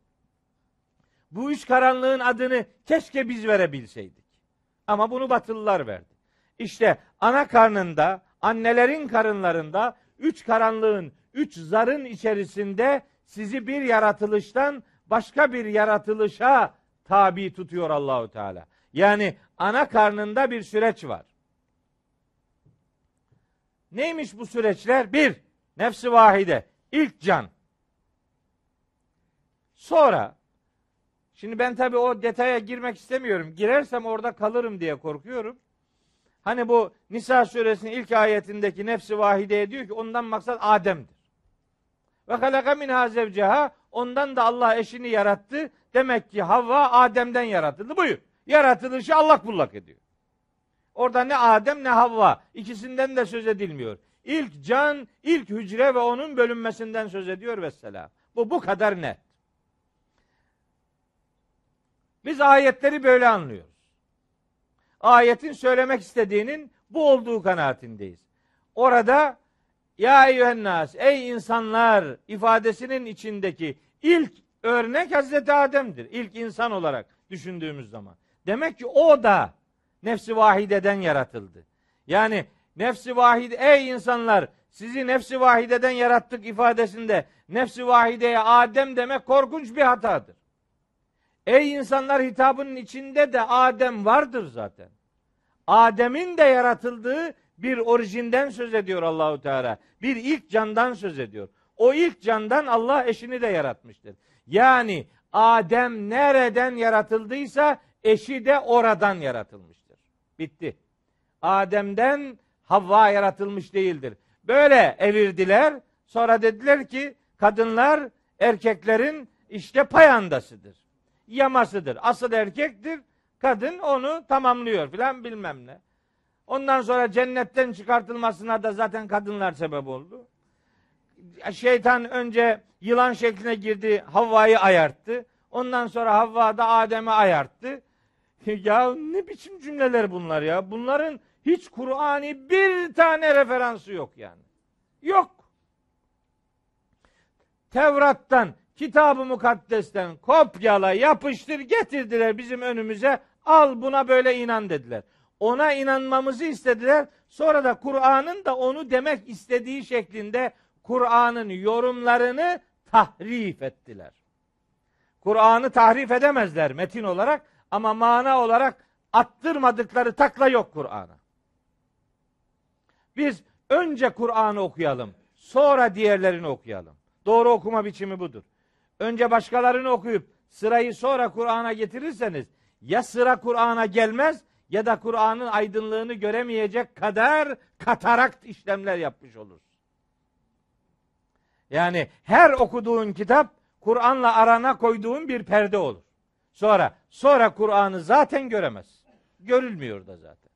Bu üç karanlığın adını keşke biz verebilseydik. Ama bunu batılılar verdi. İşte ana karnında, annelerin karınlarında üç karanlığın, üç zarın içerisinde sizi bir yaratılıştan başka bir yaratılışa tabi tutuyor Allahu Teala. Yani ana karnında bir süreç var. Neymiş bu süreçler? Bir, nefsi vahide, ilk can. Sonra, şimdi ben tabi o detaya girmek istemiyorum. Girersem orada kalırım diye korkuyorum. Hani bu Nisa suresinin ilk ayetindeki nefsi vahideye diyor ki ondan maksat Adem'dir. Ve halaka minha zevceha ondan da Allah eşini yarattı. Demek ki Havva Adem'den yaratıldı. Buyur. Yaratılışı Allah kullak ediyor. Orada ne Adem ne Havva ikisinden de söz edilmiyor. İlk can, ilk hücre ve onun bölünmesinden söz ediyor vesselam. Bu bu kadar net. Biz ayetleri böyle anlıyoruz. Ayetin söylemek istediğinin bu olduğu kanaatindeyiz. Orada ya eyyühennas ey insanlar ifadesinin içindeki ilk örnek Hazreti Adem'dir. İlk insan olarak düşündüğümüz zaman. Demek ki o da nefsi vahideden yaratıldı. Yani nefsi vahide ey insanlar sizi nefsi vahideden yarattık ifadesinde nefsi vahideye Adem demek korkunç bir hatadır. Ey insanlar hitabının içinde de Adem vardır zaten. Adem'in de yaratıldığı bir orijinden söz ediyor Allahu Teala. Bir ilk candan söz ediyor. O ilk candan Allah eşini de yaratmıştır. Yani Adem nereden yaratıldıysa eşi de oradan yaratılmıştır. Bitti. Adem'den Havva yaratılmış değildir. böyle evirdiler. Sonra dediler ki kadınlar erkeklerin işte payandasıdır. Yamasıdır. Asıl erkektir. Kadın onu tamamlıyor filan bilmem ne. Ondan sonra cennetten çıkartılmasına da zaten kadınlar sebep oldu. Şeytan önce yılan şekline girdi, Havva'yı ayarttı. Ondan sonra Havva da Adem'i ayarttı. Ya ne biçim cümleler bunlar ya? Bunların hiç Kur'an'i bir tane referansı yok yani. Yok. Tevrat'tan, kitab-ı mukaddesten kopyala, yapıştır, getirdiler bizim önümüze. Al buna böyle inan dediler. Ona inanmamızı istediler. Sonra da Kur'an'ın da onu demek istediği şeklinde Kur'an'ın yorumlarını tahrif ettiler. Kur'an'ı tahrif edemezler metin olarak ama mana olarak attırmadıkları takla yok Kur'an'a. Biz önce Kur'an'ı okuyalım, sonra diğerlerini okuyalım. Doğru okuma biçimi budur. Önce başkalarını okuyup sırayı sonra Kur'an'a getirirseniz ya sıra Kur'an'a gelmez ya da Kur'an'ın aydınlığını göremeyecek kadar katarakt işlemler yapmış olur. Yani her okuduğun kitap Kur'an'la arana koyduğun bir perde olur. Sonra sonra Kur'an'ı zaten göremez. Görülmüyor da zaten.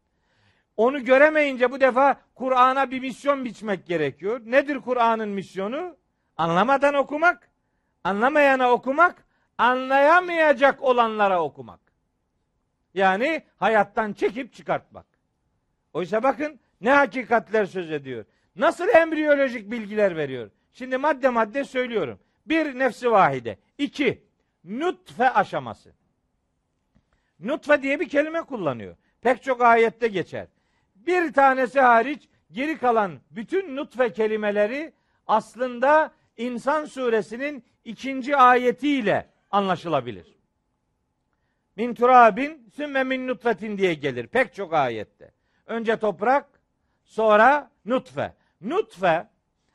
Onu göremeyince bu defa Kur'an'a bir misyon biçmek gerekiyor. Nedir Kur'an'ın misyonu? Anlamadan okumak, anlamayana okumak, anlayamayacak olanlara okumak. Yani hayattan çekip çıkartmak. Oysa bakın ne hakikatler söz ediyor. Nasıl embriyolojik bilgiler veriyor. Şimdi madde madde söylüyorum. Bir nefsi vahide. İki nutfe aşaması. Nutfe diye bir kelime kullanıyor. Pek çok ayette geçer. Bir tanesi hariç geri kalan bütün nutfe kelimeleri aslında İnsan suresinin ikinci ayetiyle anlaşılabilir. Min turabin sümme min nutfetin diye gelir pek çok ayette. Önce toprak, sonra nutfe. Nutfe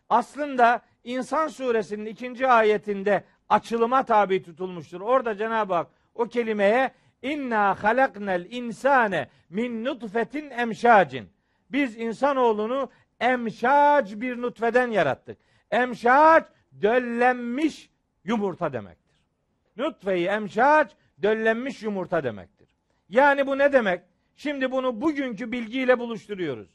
aslında İnsan suresinin ikinci ayetinde açılıma tabi tutulmuştur. Orada Cenab-ı Hak o kelimeye inna halaknel insane min nutfetin emşacin. Biz insanoğlunu emşac bir nutfeden yarattık. Emşac döllenmiş yumurta demektir. Nutfe-i emşac döllenmiş yumurta demektir. Yani bu ne demek? Şimdi bunu bugünkü bilgiyle buluşturuyoruz.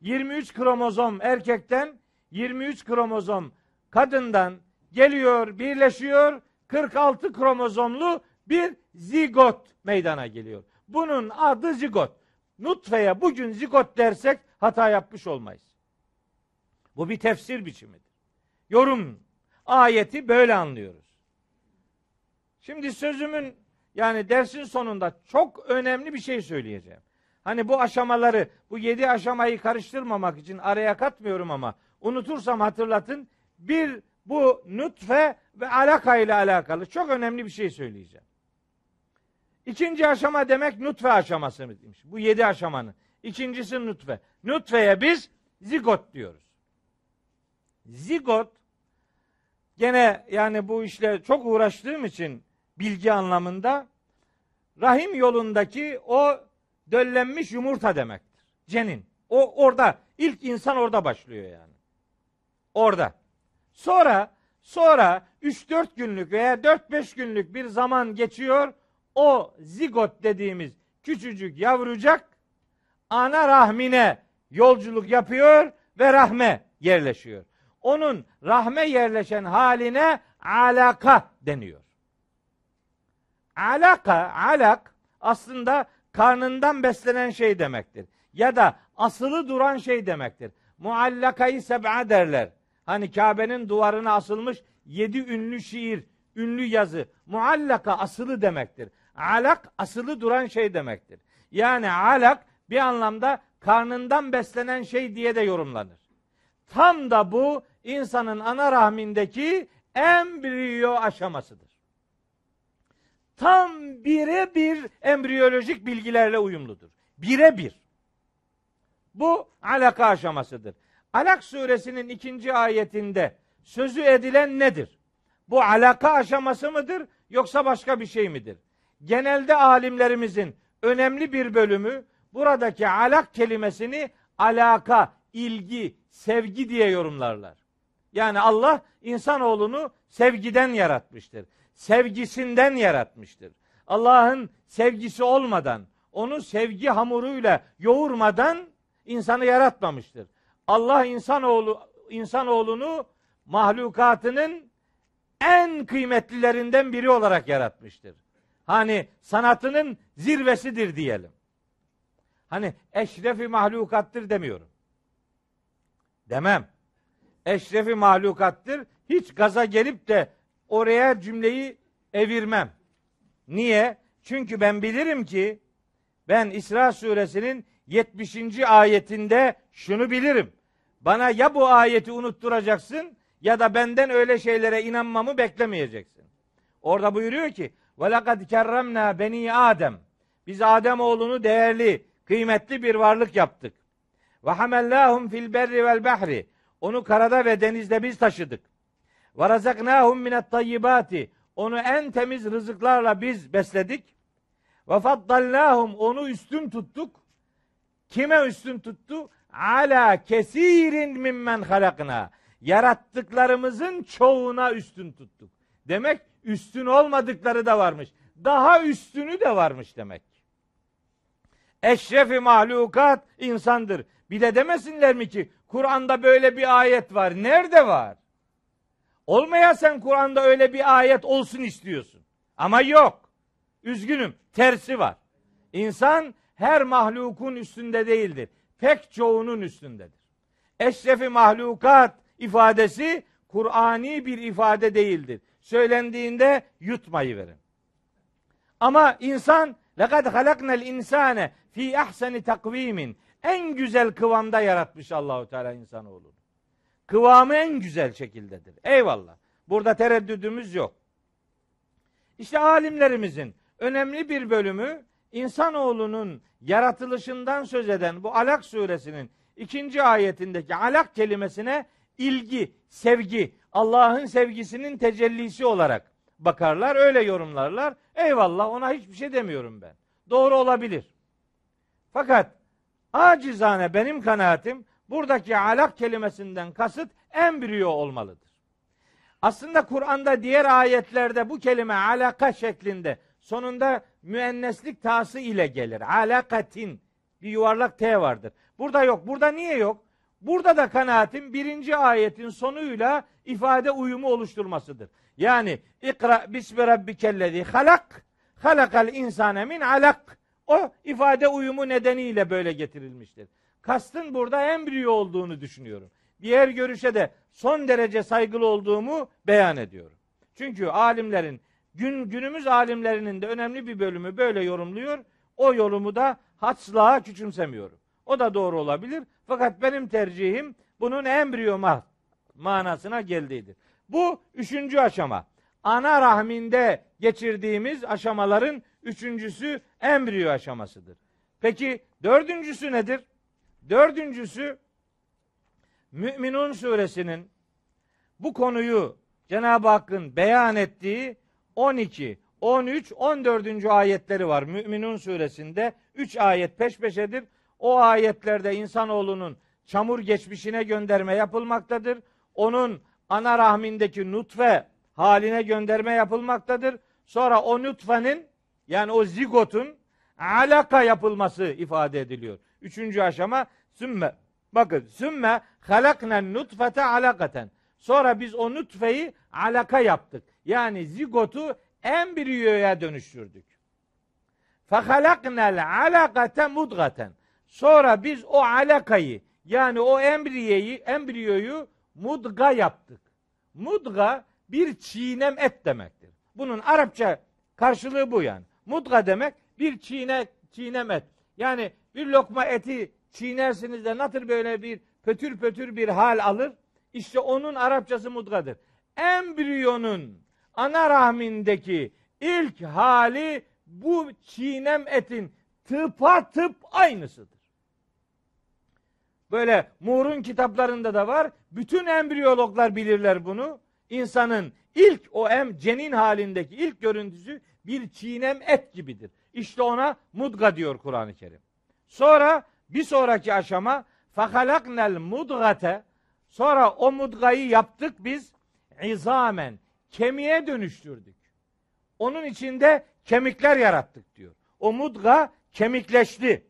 23 kromozom erkekten 23 kromozom kadından geliyor, birleşiyor. 46 kromozomlu bir zigot meydana geliyor. Bunun adı zigot. Nutfeye bugün zigot dersek hata yapmış olmayız. Bu bir tefsir biçimidir. Yorum ayeti böyle anlıyoruz. Şimdi sözümün yani dersin sonunda çok önemli bir şey söyleyeceğim. Hani bu aşamaları, bu yedi aşamayı karıştırmamak için araya katmıyorum ama unutursam hatırlatın. Bir bu nutfe ve alaka ile alakalı çok önemli bir şey söyleyeceğim. İkinci aşama demek nutfe aşaması demiş. Bu yedi aşamanın. İkincisi nutfe. Nutfeye biz zigot diyoruz. Zigot gene yani bu işle çok uğraştığım için bilgi anlamında rahim yolundaki o döllenmiş yumurta demektir. Cenin. O orada ilk insan orada başlıyor yani. Orada. Sonra sonra 3-4 günlük veya 4-5 günlük bir zaman geçiyor. O zigot dediğimiz küçücük yavrucak ana rahmine yolculuk yapıyor ve rahme yerleşiyor. Onun rahme yerleşen haline alaka deniyor. Alaka, alak aslında karnından beslenen şey demektir. Ya da asılı duran şey demektir. Muallakayı seb'a derler. Hani Kabe'nin duvarına asılmış yedi ünlü şiir, ünlü yazı. Muallaka asılı demektir. Alak asılı duran şey demektir. Yani alak bir anlamda karnından beslenen şey diye de yorumlanır. Tam da bu insanın ana rahmindeki embriyo aşamasıdır. Tam birebir embriyolojik bilgilerle uyumludur. Birebir. Bu alaka aşamasıdır. Alak suresinin ikinci ayetinde sözü edilen nedir? Bu alaka aşaması mıdır yoksa başka bir şey midir? Genelde alimlerimizin önemli bir bölümü buradaki alak kelimesini alaka, ilgi, sevgi diye yorumlarlar. Yani Allah insanoğlunu sevgiden yaratmıştır. Sevgisinden yaratmıştır. Allah'ın sevgisi olmadan, onu sevgi hamuruyla yoğurmadan insanı yaratmamıştır. Allah insanoğlu insanoğlunu mahlukatının en kıymetlilerinden biri olarak yaratmıştır. Hani sanatının zirvesidir diyelim. Hani eşrefi mahlukattır demiyorum. Demem. Eşrefi mahlukattır. Hiç gaza gelip de oraya cümleyi evirmem. Niye? Çünkü ben bilirim ki ben İsra suresinin 70. ayetinde şunu bilirim. Bana ya bu ayeti unutturacaksın ya da benden öyle şeylere inanmamı beklemeyeceksin. Orada buyuruyor ki ve lekad kerremna beni Adem. Biz Adem oğlunu değerli, kıymetli bir varlık yaptık. Ve hamellahum fil berri vel bahri. Onu karada ve denizde biz taşıdık. Ve razaknahum minet tayyibati. Onu en temiz rızıklarla biz besledik. Ve faddalnahum onu üstün tuttuk. Kime üstün tuttu? Ala kesirin mimmen halakna. Yarattıklarımızın çoğuna üstün tuttuk. Demek üstün olmadıkları da varmış. Daha üstünü de varmış demek. Eşrefi mahlukat insandır. Bir de demesinler mi ki Kur'an'da böyle bir ayet var. Nerede var? Olmaya sen Kur'an'da öyle bir ayet olsun istiyorsun. Ama yok. Üzgünüm. Tersi var. İnsan her mahlukun üstünde değildir. Pek çoğunun üstündedir. Eşrefi mahlukat ifadesi Kur'ani bir ifade değildir. Söylendiğinde yutmayı verin. Ama insan lekad halaknel insane fi ahseni takvimin en güzel kıvamda yaratmış Allahu Teala insanoğlu. Kıvamı en güzel şekildedir. Eyvallah. Burada tereddüdümüz yok. İşte alimlerimizin önemli bir bölümü insanoğlunun yaratılışından söz eden bu Alak suresinin ikinci ayetindeki alak kelimesine ilgi, sevgi, Allah'ın sevgisinin tecellisi olarak bakarlar, öyle yorumlarlar. Eyvallah ona hiçbir şey demiyorum ben. Doğru olabilir. Fakat acizane benim kanaatim buradaki alak kelimesinden kasıt embriyo olmalıdır. Aslında Kur'an'da diğer ayetlerde bu kelime alaka şeklinde sonunda müenneslik tası ile gelir. Alakatin bir yuvarlak T vardır. Burada yok. Burada niye yok? Burada da kanaatim birinci ayetin sonuyla ifade uyumu oluşturmasıdır. Yani ikra bismi rabbikellezi halak halakal insane min alak o ifade uyumu nedeniyle böyle getirilmiştir. Kastın burada embriyo olduğunu düşünüyorum. Diğer görüşe de son derece saygılı olduğumu beyan ediyorum. Çünkü alimlerin gün günümüz alimlerinin de önemli bir bölümü böyle yorumluyor. O yorumu da haçlığa küçümsemiyorum. O da doğru olabilir. Fakat benim tercihim bunun embriyo manasına geldiğidir. Bu üçüncü aşama. Ana rahminde geçirdiğimiz aşamaların üçüncüsü embriyo aşamasıdır. Peki dördüncüsü nedir? Dördüncüsü Müminun suresinin bu konuyu Cenab-ı Hakk'ın beyan ettiği 12, 13, 14. ayetleri var. Müminun suresinde 3 ayet peş peşedir. O ayetlerde insanoğlunun çamur geçmişine gönderme yapılmaktadır. Onun ana rahmindeki nutfe haline gönderme yapılmaktadır. Sonra o nutfenin yani o zigotun alaka yapılması ifade ediliyor. Üçüncü aşama sümme. Bakın sümme halaknen nutfete alakaten. Sonra biz o nutfeyi alaka yaptık. Yani zigotu embriyoya dönüştürdük. Fehalaknel alakate mudgaten. Sonra biz o alakayı yani o embriyeyi, embriyoyu mudga yaptık. Mudga bir çiğnem et demektir. Bunun Arapça karşılığı bu yani. Mudga demek bir çiğne, çiğnem et. Yani bir lokma eti çiğnersiniz de nasıl böyle bir pötür pötür bir hal alır? İşte onun Arapçası mudgadır. Embriyonun ana rahmindeki ilk hali bu çiğnem etin tıpa tıp aynısıdır. Böyle Muğr'un kitaplarında da var. Bütün embriyologlar bilirler bunu. İnsanın ilk o em cenin halindeki ilk görüntüsü bir çiğnem et gibidir. İşte ona mudga diyor Kur'an-ı Kerim. Sonra bir sonraki aşama Fehalaknel mudgate sonra o mudgayı yaptık biz izamen kemiğe dönüştürdük. Onun içinde kemikler yarattık diyor. O mudga kemikleşti.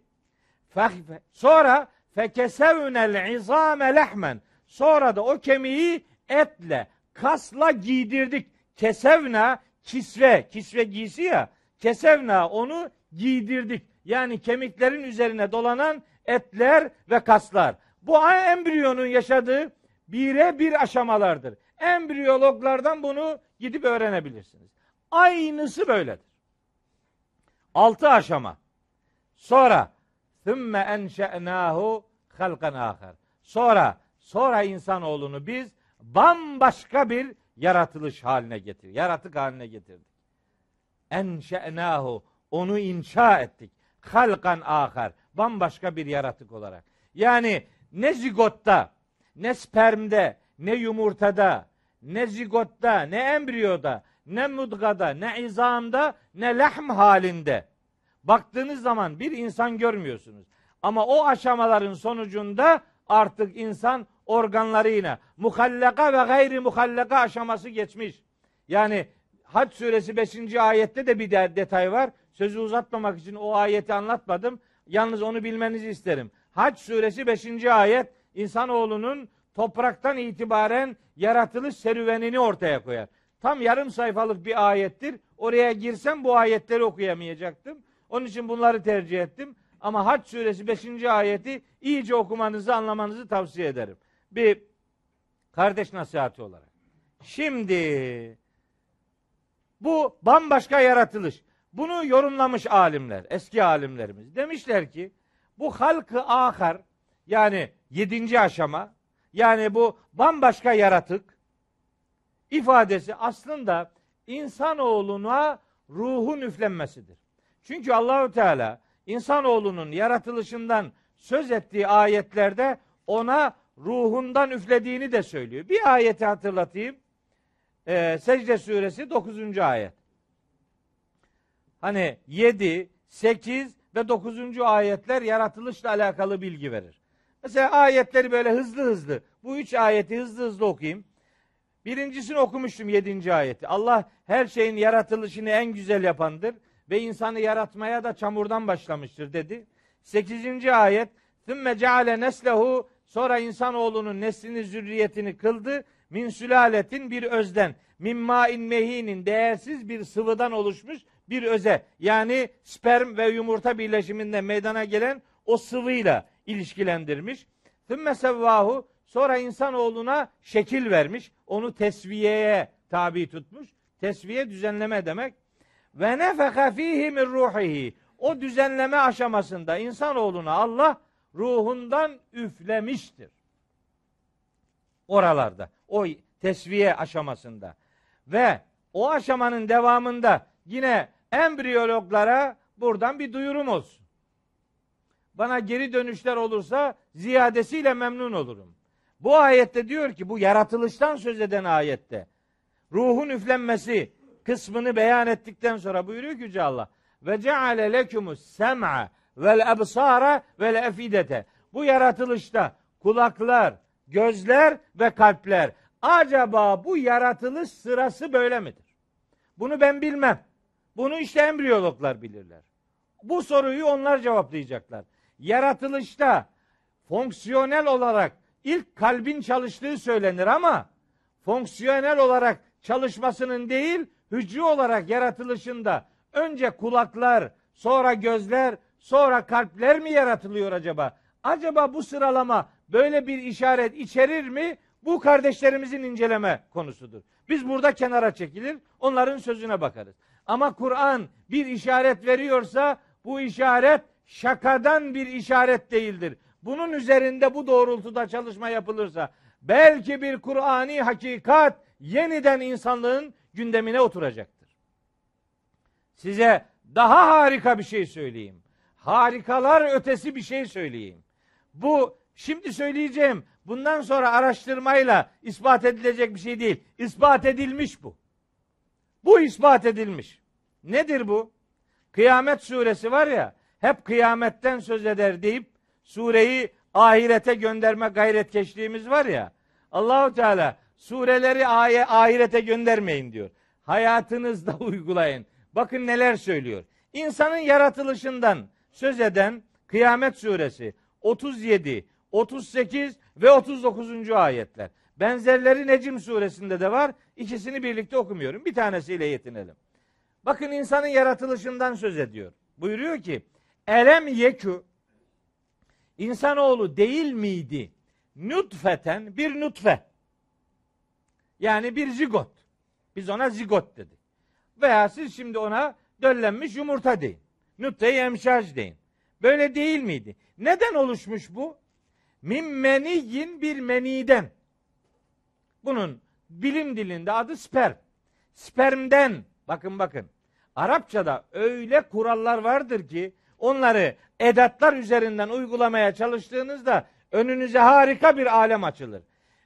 Sonra fekesevnel izame lehmen. Sonra da o kemiği etle, kasla giydirdik. Kesevna kisve, kisve giysi ya. Kesevna onu giydirdik. Yani kemiklerin üzerine dolanan etler ve kaslar. Bu embriyonun yaşadığı bire bir aşamalardır. Embriyologlardan bunu gidip öğrenebilirsiniz. Aynısı böyledir. Altı aşama. Sonra thümme enşe'nâhu halkan ahar. Sonra sonra insanoğlunu biz bambaşka bir yaratılış haline getir. Yaratık haline getirdik. Enşe'nâhu onu inşa ettik. Halkan ahar. Bambaşka bir yaratık olarak. Yani ne zigotta, ne spermde, ne yumurtada, ne zigotta, ne embriyoda, ne mudgada, ne izamda, ne lehm halinde. Baktığınız zaman bir insan görmüyorsunuz. Ama o aşamaların sonucunda artık insan organlarıyla muhallaka ve gayri muhallaka aşaması geçmiş. Yani Hac suresi 5. ayette de bir detay var. Sözü uzatmamak için o ayeti anlatmadım. Yalnız onu bilmenizi isterim. Hac suresi 5. ayet insanoğlunun topraktan itibaren yaratılış serüvenini ortaya koyar. Tam yarım sayfalık bir ayettir. Oraya girsem bu ayetleri okuyamayacaktım. Onun için bunları tercih ettim. Ama Hac suresi 5. ayeti iyice okumanızı, anlamanızı tavsiye ederim. Bir kardeş nasihati olarak. Şimdi bu bambaşka yaratılış. Bunu yorumlamış alimler, eski alimlerimiz. Demişler ki bu halkı ahar yani yedinci aşama yani bu bambaşka yaratık ifadesi aslında insanoğluna ruhun üflenmesidir. Çünkü Allahu Teala insanoğlunun yaratılışından söz ettiği ayetlerde ona ruhundan üflediğini de söylüyor. Bir ayeti hatırlatayım. Ee, Secde suresi 9. ayet. Hani 7, 8 ve 9. ayetler yaratılışla alakalı bilgi verir. Mesela ayetleri böyle hızlı hızlı. Bu üç ayeti hızlı hızlı okuyayım. Birincisini okumuştum 7. ayeti. Allah her şeyin yaratılışını en güzel yapandır ve insanı yaratmaya da çamurdan başlamıştır dedi. 8. ayet Thümme ceale neslehu sonra insanoğlunun neslini zürriyetini kıldı. Min sülaletin bir özden. Min ma'in mehinin değersiz bir sıvıdan oluşmuş bir öze. Yani sperm ve yumurta birleşiminde meydana gelen o sıvıyla ilişkilendirmiş. Thümme sevvahu sonra insanoğluna şekil vermiş. Onu tesviyeye tabi tutmuş. Tesviye düzenleme demek. Ve nefeka fihi min ruhihi. O düzenleme aşamasında insanoğluna Allah ruhundan üflemiştir. Oralarda. O tesviye aşamasında. Ve o aşamanın devamında yine embriyologlara buradan bir duyurum olsun. Bana geri dönüşler olursa ziyadesiyle memnun olurum. Bu ayette diyor ki bu yaratılıştan söz eden ayette ruhun üflenmesi kısmını beyan ettikten sonra buyuruyor ki Yüce Allah ve ceale lekumus sem'a vel ebsara vel efidete. Bu yaratılışta kulaklar, gözler ve kalpler. Acaba bu yaratılış sırası böyle midir? Bunu ben bilmem. Bunu işte embriyologlar bilirler. Bu soruyu onlar cevaplayacaklar. Yaratılışta fonksiyonel olarak ilk kalbin çalıştığı söylenir ama fonksiyonel olarak çalışmasının değil hücre olarak yaratılışında önce kulaklar, sonra gözler, sonra kalpler mi yaratılıyor acaba? Acaba bu sıralama böyle bir işaret içerir mi? Bu kardeşlerimizin inceleme konusudur. Biz burada kenara çekilir, onların sözüne bakarız. Ama Kur'an bir işaret veriyorsa bu işaret şakadan bir işaret değildir. Bunun üzerinde bu doğrultuda çalışma yapılırsa belki bir Kur'ani hakikat yeniden insanlığın gündemine oturacaktır. Size daha harika bir şey söyleyeyim. Harikalar ötesi bir şey söyleyeyim. Bu şimdi söyleyeceğim bundan sonra araştırmayla ispat edilecek bir şey değil. İspat edilmiş bu. Bu ispat edilmiş. Nedir bu? Kıyamet suresi var ya hep kıyametten söz eder deyip sureyi ahirete gönderme gayretkeşliğimiz var ya. Allahu Teala sureleri aye, ahirete göndermeyin diyor. Hayatınızda uygulayın. Bakın neler söylüyor. İnsanın yaratılışından söz eden Kıyamet suresi 37, 38 ve 39. ayetler. Benzerleri Necim suresinde de var. İkisini birlikte okumuyorum. Bir tanesiyle yetinelim. Bakın insanın yaratılışından söz ediyor. Buyuruyor ki Elem yekü insanoğlu değil miydi? Nutfeten bir nutfe. Yani bir zigot. Biz ona zigot dedik. Veya siz şimdi ona döllenmiş yumurta deyin. Nutfe-i deyin. Böyle değil miydi? Neden oluşmuş bu? Min meniyin bir meniden. Bunun bilim dilinde adı sperm. Spermden bakın bakın. Arapçada öyle kurallar vardır ki onları edatlar üzerinden uygulamaya çalıştığınızda önünüze harika bir alem açılır.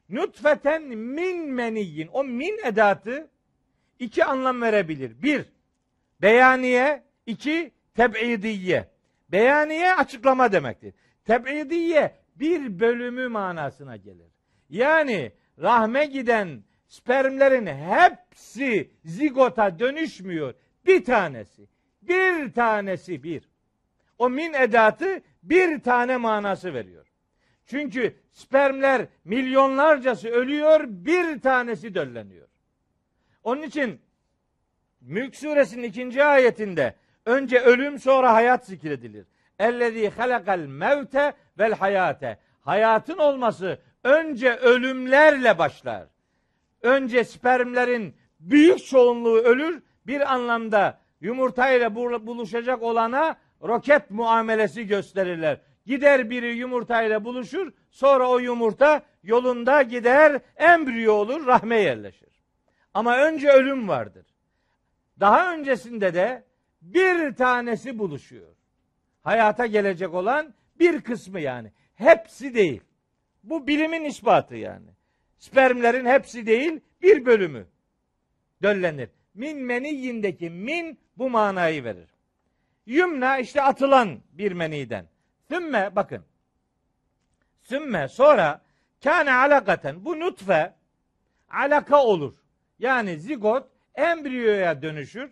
Nutfeten min meniyin. O min edatı iki anlam verebilir. Bir, beyaniye. iki teb'idiye. Beyaniye açıklama demektir. Teb'idiye bir bölümü manasına gelir. Yani rahme giden spermlerin hepsi zigota dönüşmüyor. Bir tanesi. Bir tanesi bir. O min edatı bir tane manası veriyor. Çünkü spermler milyonlarcası ölüyor, bir tanesi dölleniyor. Onun için Mülk suresinin ikinci ayetinde önce ölüm sonra hayat zikredilir. Ellezî halakal mevte vel hayate. Hayatın olması önce ölümlerle başlar. Önce spermlerin büyük çoğunluğu ölür. Bir anlamda yumurtayla buluşacak olana roket muamelesi gösterirler. Gider biri yumurtayla buluşur, sonra o yumurta yolunda gider, embriyo olur, rahme yerleşir. Ama önce ölüm vardır. Daha öncesinde de bir tanesi buluşuyor. Hayata gelecek olan bir kısmı yani. Hepsi değil. Bu bilimin ispatı yani. Spermlerin hepsi değil, bir bölümü döllenir. Min meniyindeki min bu manayı verir. Yümna işte atılan bir meniden. Sümme bakın. Sümme sonra kâne alakaten bu nutfe alaka olur. Yani zigot embriyoya dönüşür.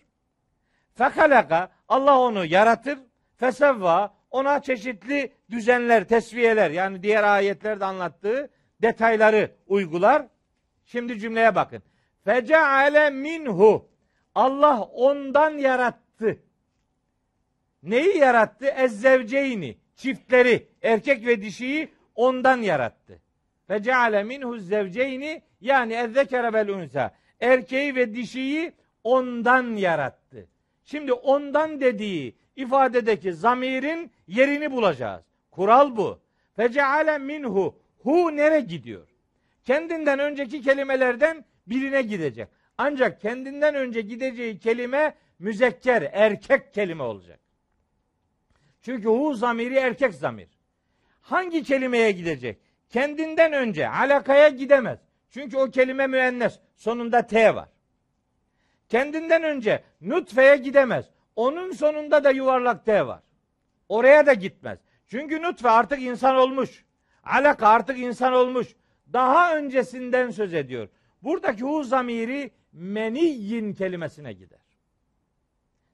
Fekalaka Allah onu yaratır. Fesevva ona çeşitli düzenler, tesviyeler yani diğer ayetlerde anlattığı detayları uygular. Şimdi cümleye bakın. Feceale minhu Allah ondan yarattı. Neyi yarattı? Ezzevceyni. Çiftleri, erkek ve dişiyi ondan yarattı. Feceale minhu zevceyni yani ezzekere vel unsa. Erkeği ve dişiyi ondan yarattı. Şimdi ondan dediği ifadedeki zamirin yerini bulacağız. Kural bu. Feceale minhu. Hu nere gidiyor? Kendinden önceki kelimelerden birine gidecek. Ancak kendinden önce gideceği kelime müzekker, erkek kelime olacak. Çünkü hu zamiri erkek zamir. Hangi kelimeye gidecek? Kendinden önce alakaya gidemez. Çünkü o kelime müennes. Sonunda T var. Kendinden önce nutfeye gidemez. Onun sonunda da yuvarlak T var. Oraya da gitmez. Çünkü nutfe artık insan olmuş. Alaka artık insan olmuş. Daha öncesinden söz ediyor. Buradaki hu zamiri meniyyin kelimesine gider.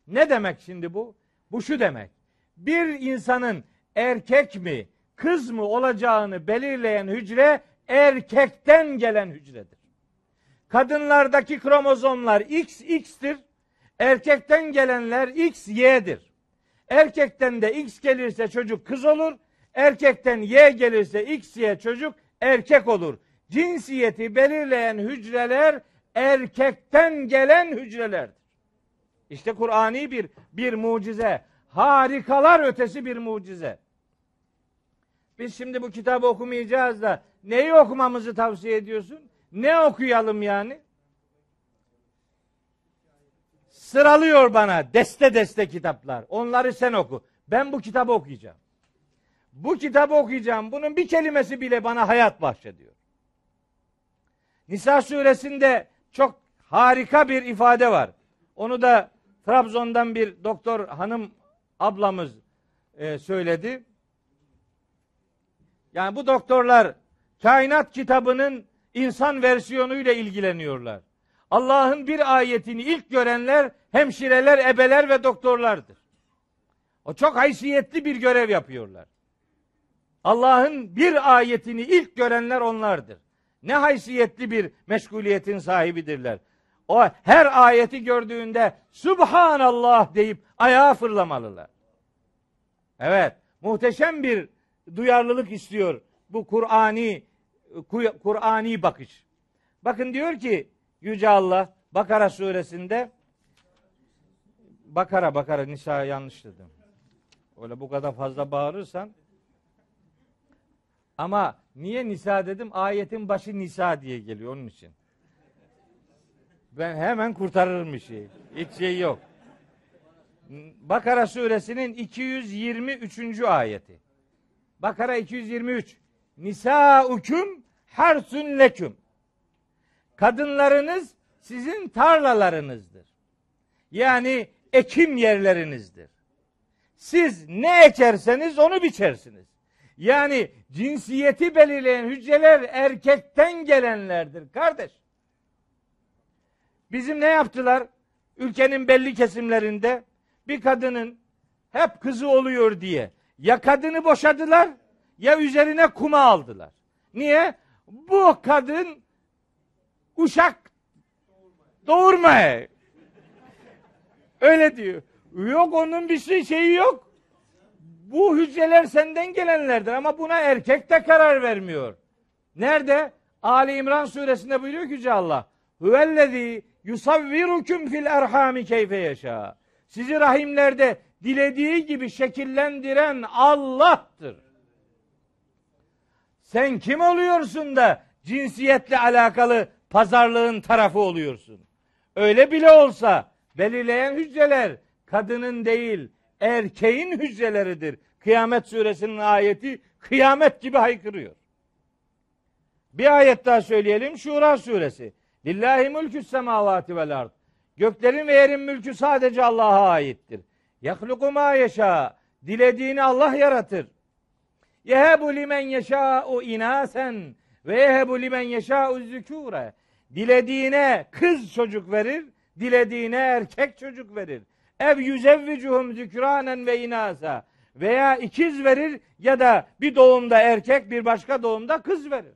Ne demek şimdi bu? Bu şu demek. Bir insanın erkek mi, kız mı olacağını belirleyen hücre erkekten gelen hücredir. Kadınlardaki kromozomlar XX'tir. Erkekten gelenler XY'dir. Erkekten de X gelirse çocuk kız olur. Erkekten Y gelirse XY çocuk erkek olur. Cinsiyeti belirleyen hücreler erkekten gelen hücrelerdir. İşte Kur'ani bir bir mucize. Harikalar ötesi bir mucize. Biz şimdi bu kitabı okumayacağız da neyi okumamızı tavsiye ediyorsun? Ne okuyalım yani? Sıralıyor bana deste deste kitaplar. Onları sen oku. Ben bu kitabı okuyacağım. Bu kitabı okuyacağım. Bunun bir kelimesi bile bana hayat bahşediyor. Nisa suresinde çok harika bir ifade var. Onu da Trabzon'dan bir doktor hanım ablamız e, söyledi. Yani bu doktorlar kainat kitabının insan versiyonuyla ilgileniyorlar. Allah'ın bir ayetini ilk görenler hemşireler, ebeler ve doktorlardır. O çok haysiyetli bir görev yapıyorlar. Allah'ın bir ayetini ilk görenler onlardır. Ne haysiyetli bir meşguliyetin sahibidirler. O her ayeti gördüğünde Subhanallah deyip ayağa fırlamalılar. Evet, muhteşem bir duyarlılık istiyor bu Kur'ani Kur'ani bakış. Bakın diyor ki Yüce Allah Bakara suresinde Bakara Bakara Nisa yanlış dedim. Öyle bu kadar fazla bağırırsan ama niye Nisa dedim? Ayetin başı Nisa diye geliyor onun için. Ben hemen kurtarırım şeyi. Hiç şey yok. Bakara suresinin 223. ayeti. Bakara 223. Nisa uküm harsun leküm. Kadınlarınız sizin tarlalarınızdır. Yani ekim yerlerinizdir. Siz ne ekerseniz onu biçersiniz. Yani cinsiyeti belirleyen hücreler erkekten gelenlerdir kardeş. Bizim ne yaptılar? Ülkenin belli kesimlerinde bir kadının hep kızı oluyor diye ya kadını boşadılar ya üzerine kuma aldılar. Niye? Bu kadın uşak doğurma. Öyle diyor. Yok onun bir şey şeyi yok. Bu hücreler senden gelenlerdir ama buna erkek de karar vermiyor. Nerede? Ali İmran suresinde buyuruyor ki Yüce Allah. Huvellezî yusavvirukum fil erhami keyfe yaşa. Sizi rahimlerde dilediği gibi şekillendiren Allah'tır. Sen kim oluyorsun da cinsiyetle alakalı pazarlığın tarafı oluyorsun? Öyle bile olsa belirleyen hücreler kadının değil erkeğin hücreleridir. Kıyamet suresinin ayeti kıyamet gibi haykırıyor. Bir ayet daha söyleyelim. Şura suresi. Lillahi mülkü semavati vel ard. Göklerin ve yerin mülkü sadece Allah'a aittir. Yahluku ma yeşâ. Dilediğini Allah yaratır. Yehebu limen yeşâ'u inasen ve yehebu limen yeşâ'u zükûre. Dilediğine kız çocuk verir, dilediğine erkek çocuk verir. Ev yüzevvicuhum zükranen ve inasa. Veya ikiz verir ya da bir doğumda erkek bir başka doğumda kız verir.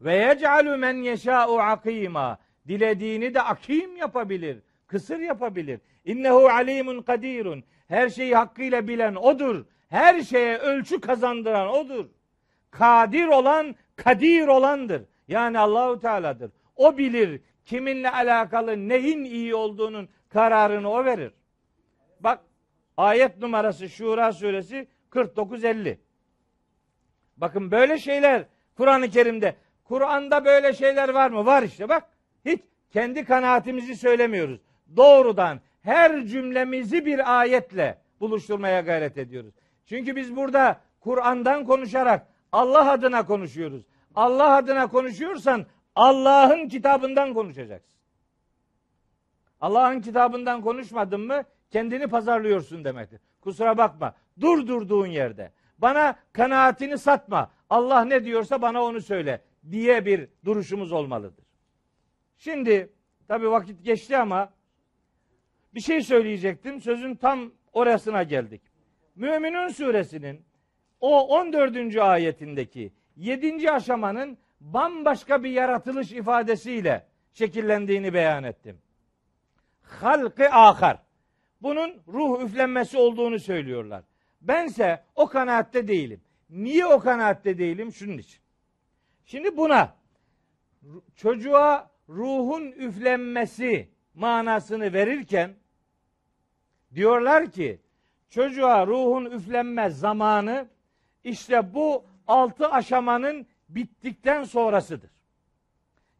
Ve yec'alu men yeşâ'u akîmâ. Dilediğini de akim yapabilir. Kısır yapabilir. İnnehu alimun kadirun. Her şeyi hakkıyla bilen odur. Her şeye ölçü kazandıran odur. Kadir olan, kadir olandır. Yani Allahu Teala'dır. O bilir kiminle alakalı neyin iyi olduğunun kararını o verir. Bak ayet numarası Şura suresi 49-50. Bakın böyle şeyler Kur'an-ı Kerim'de. Kur'an'da böyle şeyler var mı? Var işte bak. Hiç kendi kanaatimizi söylemiyoruz. Doğrudan her cümlemizi bir ayetle buluşturmaya gayret ediyoruz. Çünkü biz burada Kur'an'dan konuşarak Allah adına konuşuyoruz. Allah adına konuşuyorsan Allah'ın kitabından konuşacaksın. Allah'ın kitabından konuşmadın mı kendini pazarlıyorsun demektir. Kusura bakma. Dur durduğun yerde. Bana kanaatini satma. Allah ne diyorsa bana onu söyle diye bir duruşumuz olmalıdır. Şimdi tabi vakit geçti ama bir şey söyleyecektim. Sözün tam orasına geldik. Müminun suresinin o 14. ayetindeki 7. aşamanın bambaşka bir yaratılış ifadesiyle şekillendiğini beyan ettim. Halkı ahar. Bunun ruh üflenmesi olduğunu söylüyorlar. Bense o kanaatte değilim. Niye o kanaatte değilim? Şunun için. Şimdi buna çocuğa ruhun üflenmesi manasını verirken diyorlar ki çocuğa ruhun üflenme zamanı işte bu altı aşamanın bittikten sonrasıdır.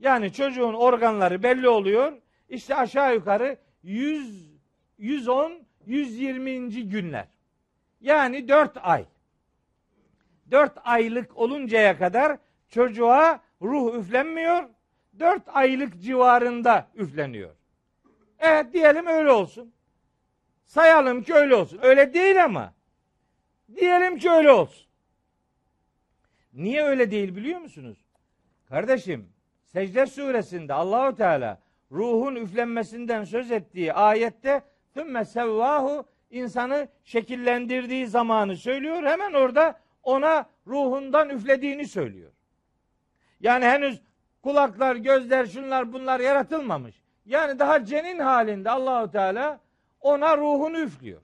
Yani çocuğun organları belli oluyor. İşte aşağı yukarı 100 110 120. günler. Yani 4 ay. 4 aylık oluncaya kadar çocuğa ruh üflenmiyor. 4 aylık civarında üfleniyor. Evet diyelim öyle olsun. Sayalım ki öyle olsun. Öyle değil ama. Diyelim ki öyle olsun. Niye öyle değil biliyor musunuz? Kardeşim, Secde suresinde Allahu Teala ruhun üflenmesinden söz ettiği ayette tümme sevvahu insanı şekillendirdiği zamanı söylüyor. Hemen orada ona ruhundan üflediğini söylüyor. Yani henüz kulaklar, gözler, şunlar bunlar yaratılmamış. Yani daha cenin halinde Allahu Teala ona ruhunu üflüyor.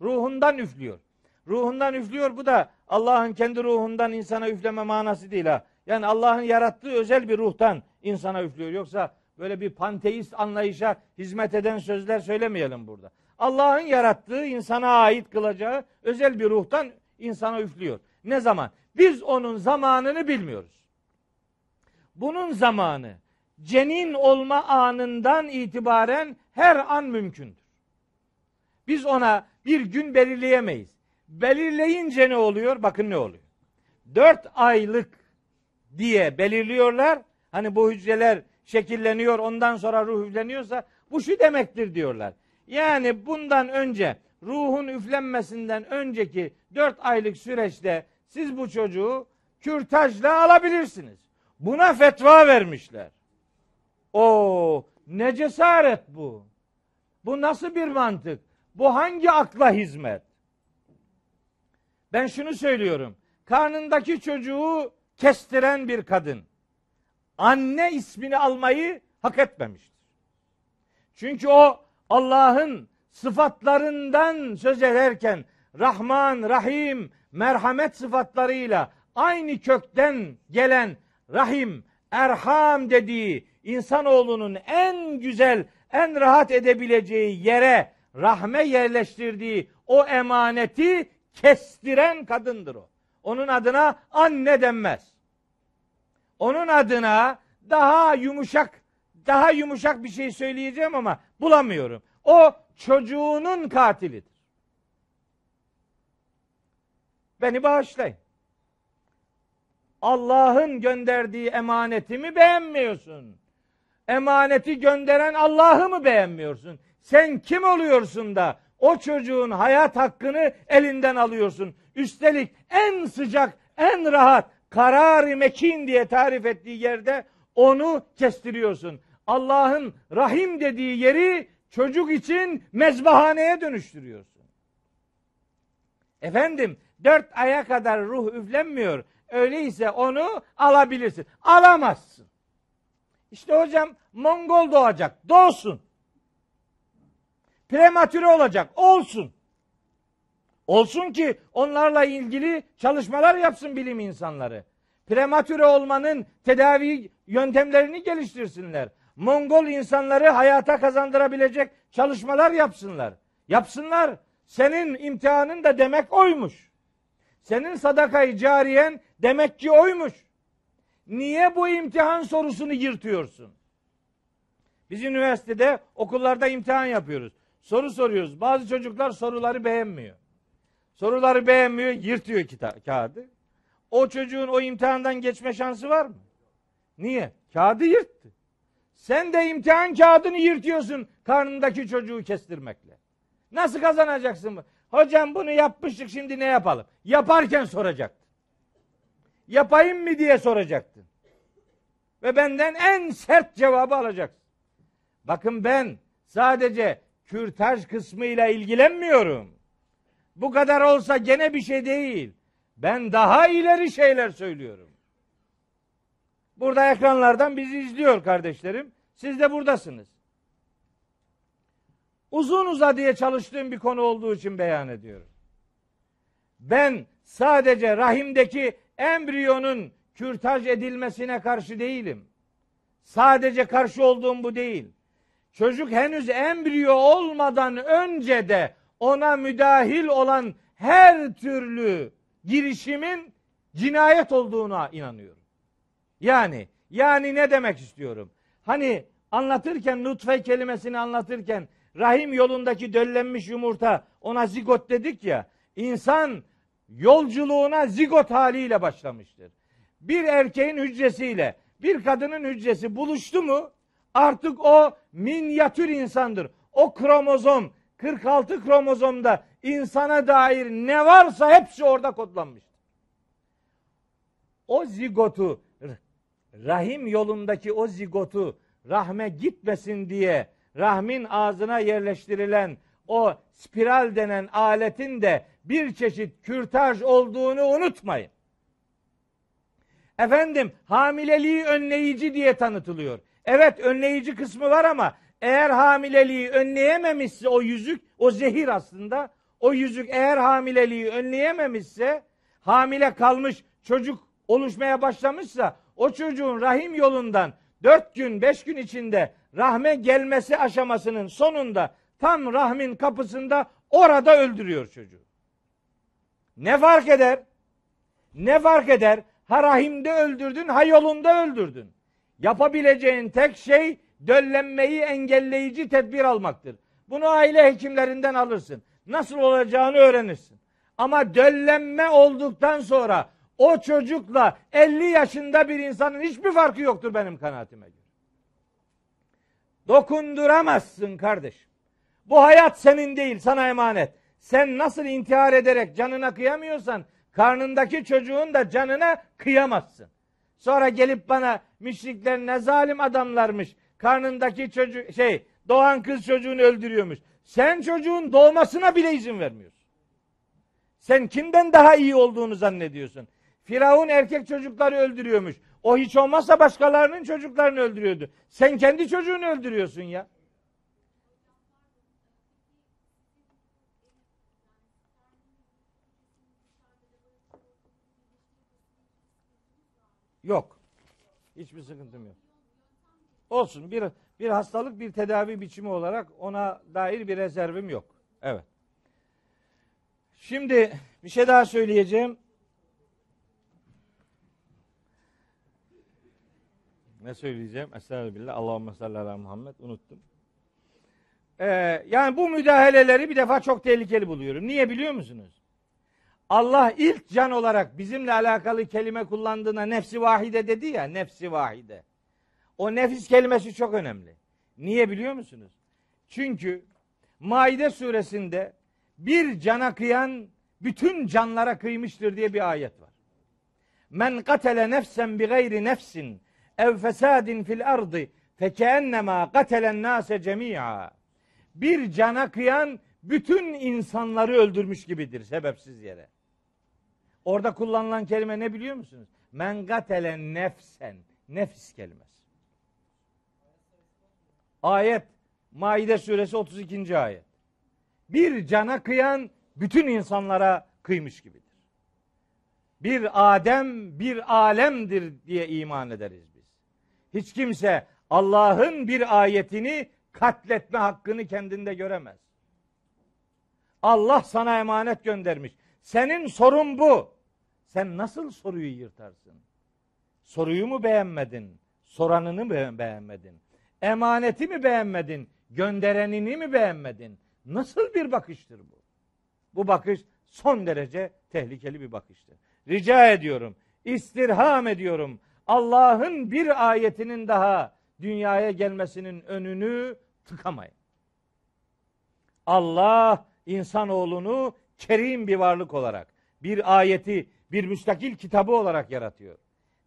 Ruhundan üflüyor. Ruhundan üflüyor. Bu da Allah'ın kendi ruhundan insana üfleme manası değil ha. Yani Allah'ın yarattığı özel bir ruhtan insana üflüyor. Yoksa böyle bir panteist anlayışa hizmet eden sözler söylemeyelim burada. Allah'ın yarattığı insana ait kılacağı özel bir ruhtan insana üflüyor. Ne zaman? Biz onun zamanını bilmiyoruz. Bunun zamanı cenin olma anından itibaren her an mümkündür. Biz ona bir gün belirleyemeyiz. Belirleyince ne oluyor? Bakın ne oluyor. Dört aylık diye belirliyorlar. Hani bu hücreler şekilleniyor ondan sonra ruh üfleniyorsa bu şu demektir diyorlar. Yani bundan önce ruhun üflenmesinden önceki dört aylık süreçte siz bu çocuğu kürtajla alabilirsiniz. Buna fetva vermişler. O ne cesaret bu? Bu nasıl bir mantık? Bu hangi akla hizmet? Ben şunu söylüyorum. Karnındaki çocuğu kestiren bir kadın anne ismini almayı hak etmemiştir. Çünkü o Allah'ın sıfatlarından söz ederken Rahman, Rahim, merhamet sıfatlarıyla aynı kökten gelen Rahim, Erham dediği insanoğlunun en güzel, en rahat edebileceği yere rahme yerleştirdiği o emaneti kestiren kadındır o. Onun adına anne denmez. Onun adına daha yumuşak, daha yumuşak bir şey söyleyeceğim ama bulamıyorum. O çocuğunun katilidir. Beni bağışlayın. Allah'ın gönderdiği emanetimi beğenmiyorsun. Emaneti gönderen Allah'ı mı beğenmiyorsun? Sen kim oluyorsun da o çocuğun hayat hakkını elinden alıyorsun? Üstelik en sıcak, en rahat, karar mekin diye tarif ettiği yerde onu kestiriyorsun. Allah'ın rahim dediği yeri çocuk için mezbahaneye dönüştürüyorsun. Efendim dört aya kadar ruh üflenmiyor. Öyleyse onu alabilirsin. Alamazsın. İşte hocam Mongol doğacak. Doğsun. Prematüre olacak. Olsun. Olsun ki onlarla ilgili çalışmalar yapsın bilim insanları. Prematüre olmanın tedavi yöntemlerini geliştirsinler. Mongol insanları hayata kazandırabilecek çalışmalar yapsınlar. Yapsınlar. Senin imtihanın da demek oymuş. Senin sadakayı cariyen demek ki oymuş. Niye bu imtihan sorusunu yırtıyorsun? Biz üniversitede okullarda imtihan yapıyoruz. Soru soruyoruz. Bazı çocuklar soruları beğenmiyor. Soruları beğenmiyor, yırtıyor kita- kağıdı. O çocuğun o imtihandan geçme şansı var mı? Niye? Kağıdı yırttı. Sen de imtihan kağıdını yırtıyorsun karnındaki çocuğu kestirmekle. Nasıl kazanacaksın bu? Hocam bunu yapmıştık şimdi ne yapalım? Yaparken soracaktın. Yapayım mı diye soracaktın. Ve benden en sert cevabı alacaksın. Bakın ben sadece kürtaj kısmıyla ilgilenmiyorum. Bu kadar olsa gene bir şey değil. Ben daha ileri şeyler söylüyorum. Burada ekranlardan bizi izliyor kardeşlerim. Siz de buradasınız. Uzun uzadıya çalıştığım bir konu olduğu için beyan ediyorum. Ben sadece rahimdeki embriyonun kürtaj edilmesine karşı değilim. Sadece karşı olduğum bu değil. Çocuk henüz embriyo olmadan önce de ona müdahil olan her türlü girişimin cinayet olduğuna inanıyorum. Yani yani ne demek istiyorum? Hani anlatırken nutfe kelimesini anlatırken rahim yolundaki döllenmiş yumurta ona zigot dedik ya. İnsan yolculuğuna zigot haliyle başlamıştır. Bir erkeğin hücresiyle bir kadının hücresi buluştu mu artık o minyatür insandır. O kromozom 46 kromozomda insana dair ne varsa hepsi orada kodlanmıştır. o zigotu rahim yolundaki o zigotu rahme gitmesin diye rahmin ağzına yerleştirilen o spiral denen aletin de bir çeşit kürtaj olduğunu unutmayın. Efendim hamileliği önleyici diye tanıtılıyor. Evet önleyici kısmı var ama eğer hamileliği önleyememişse o yüzük, o zehir aslında. O yüzük eğer hamileliği önleyememişse, hamile kalmış çocuk oluşmaya başlamışsa, o çocuğun rahim yolundan dört gün, beş gün içinde rahme gelmesi aşamasının sonunda tam rahmin kapısında orada öldürüyor çocuğu. Ne fark eder? Ne fark eder? Ha rahimde öldürdün, ha yolunda öldürdün. Yapabileceğin tek şey döllenmeyi engelleyici tedbir almaktır. Bunu aile hekimlerinden alırsın. Nasıl olacağını öğrenirsin. Ama döllenme olduktan sonra o çocukla 50 yaşında bir insanın hiçbir farkı yoktur benim kanaatime göre. Dokunduramazsın kardeşim. Bu hayat senin değil, sana emanet. Sen nasıl intihar ederek canına kıyamıyorsan, karnındaki çocuğun da canına kıyamazsın. Sonra gelip bana müşrikler ne zalim adamlarmış. Karnındaki çocuk şey doğan kız çocuğunu öldürüyormuş. Sen çocuğun doğmasına bile izin vermiyorsun. Sen kimden daha iyi olduğunu zannediyorsun. Firavun erkek çocukları öldürüyormuş. O hiç olmazsa başkalarının çocuklarını öldürüyordu. Sen kendi çocuğunu öldürüyorsun ya. Yok. Hiçbir sıkıntım yok. Olsun. Bir, bir hastalık bir tedavi biçimi olarak ona dair bir rezervim yok. Evet. Şimdi bir şey daha söyleyeceğim. Ne söyleyeceğim? Estağfirullah. Allahümme salli ala Muhammed. Unuttum. Ee, yani bu müdahaleleri bir defa çok tehlikeli buluyorum. Niye biliyor musunuz? Allah ilk can olarak bizimle alakalı kelime kullandığına nefsi vahide dedi ya, nefsi vahide. O nefis kelimesi çok önemli. Niye biliyor musunuz? Çünkü Maide suresinde bir cana kıyan bütün canlara kıymıştır diye bir ayet var. Men katele nefsen bi gayri nefsin ev fesadin fil ardı fekennema katelen nase cemi'a. Bir cana kıyan bütün insanları öldürmüş gibidir sebepsiz yere. Orada kullanılan kelime ne biliyor musunuz? Men gatelen nefsen. Nefis kelimesi. Ayet Maide suresi 32. ayet. Bir cana kıyan bütün insanlara kıymış gibidir. Bir Adem bir alemdir diye iman ederiz. Hiç kimse Allah'ın bir ayetini katletme hakkını kendinde göremez. Allah sana emanet göndermiş. Senin sorun bu. Sen nasıl soruyu yırtarsın? Soruyu mu beğenmedin? Soranını mı beğenmedin? Emaneti mi beğenmedin? Gönderenini mi beğenmedin? Nasıl bir bakıştır bu? Bu bakış son derece tehlikeli bir bakıştır. Rica ediyorum, istirham ediyorum. Allah'ın bir ayetinin daha dünyaya gelmesinin önünü tıkamayın. Allah insanoğlunu kerim bir varlık olarak bir ayeti bir müstakil kitabı olarak yaratıyor.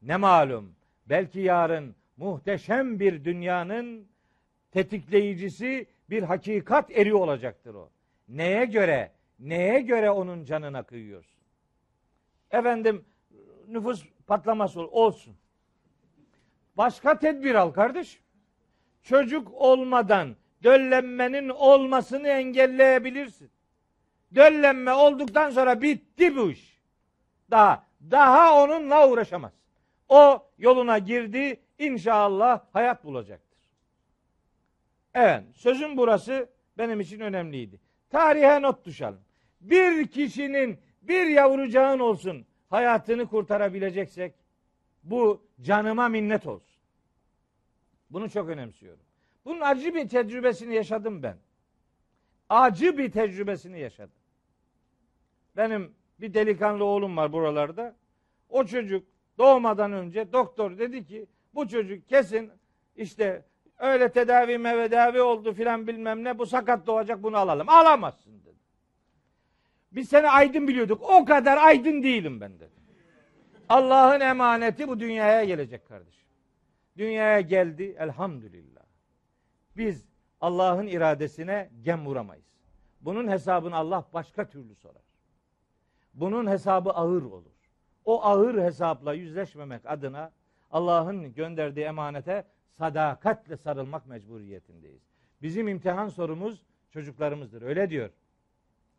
Ne malum belki yarın muhteşem bir dünyanın tetikleyicisi bir hakikat eri olacaktır o. Neye göre, neye göre onun canına kıyıyorsun? Efendim nüfus patlaması olsun. Başka tedbir al kardeş. Çocuk olmadan döllenmenin olmasını engelleyebilirsin. Döllenme olduktan sonra bitti bu iş. Daha daha onunla uğraşamaz. O yoluna girdi, inşallah hayat bulacaktır. Evet, sözüm burası benim için önemliydi. Tarihe not düşelim. Bir kişinin bir yavrucağın olsun hayatını kurtarabileceksek bu canıma minnet olsun. Bunu çok önemsiyorum. Bunun acı bir tecrübesini yaşadım ben. Acı bir tecrübesini yaşadım. Benim bir delikanlı oğlum var buralarda. O çocuk doğmadan önce doktor dedi ki bu çocuk kesin işte öyle tedavi mevedavi oldu filan bilmem ne bu sakat doğacak bunu alalım. Alamazsın dedi. Biz seni aydın biliyorduk. O kadar aydın değilim ben dedi. Allah'ın emaneti bu dünyaya gelecek kardeşim. Dünyaya geldi elhamdülillah. Biz Allah'ın iradesine gem vuramayız. Bunun hesabını Allah başka türlü sorar. Bunun hesabı ağır olur. O ağır hesapla yüzleşmemek adına Allah'ın gönderdiği emanete sadakatle sarılmak mecburiyetindeyiz. Bizim imtihan sorumuz çocuklarımızdır. Öyle diyor.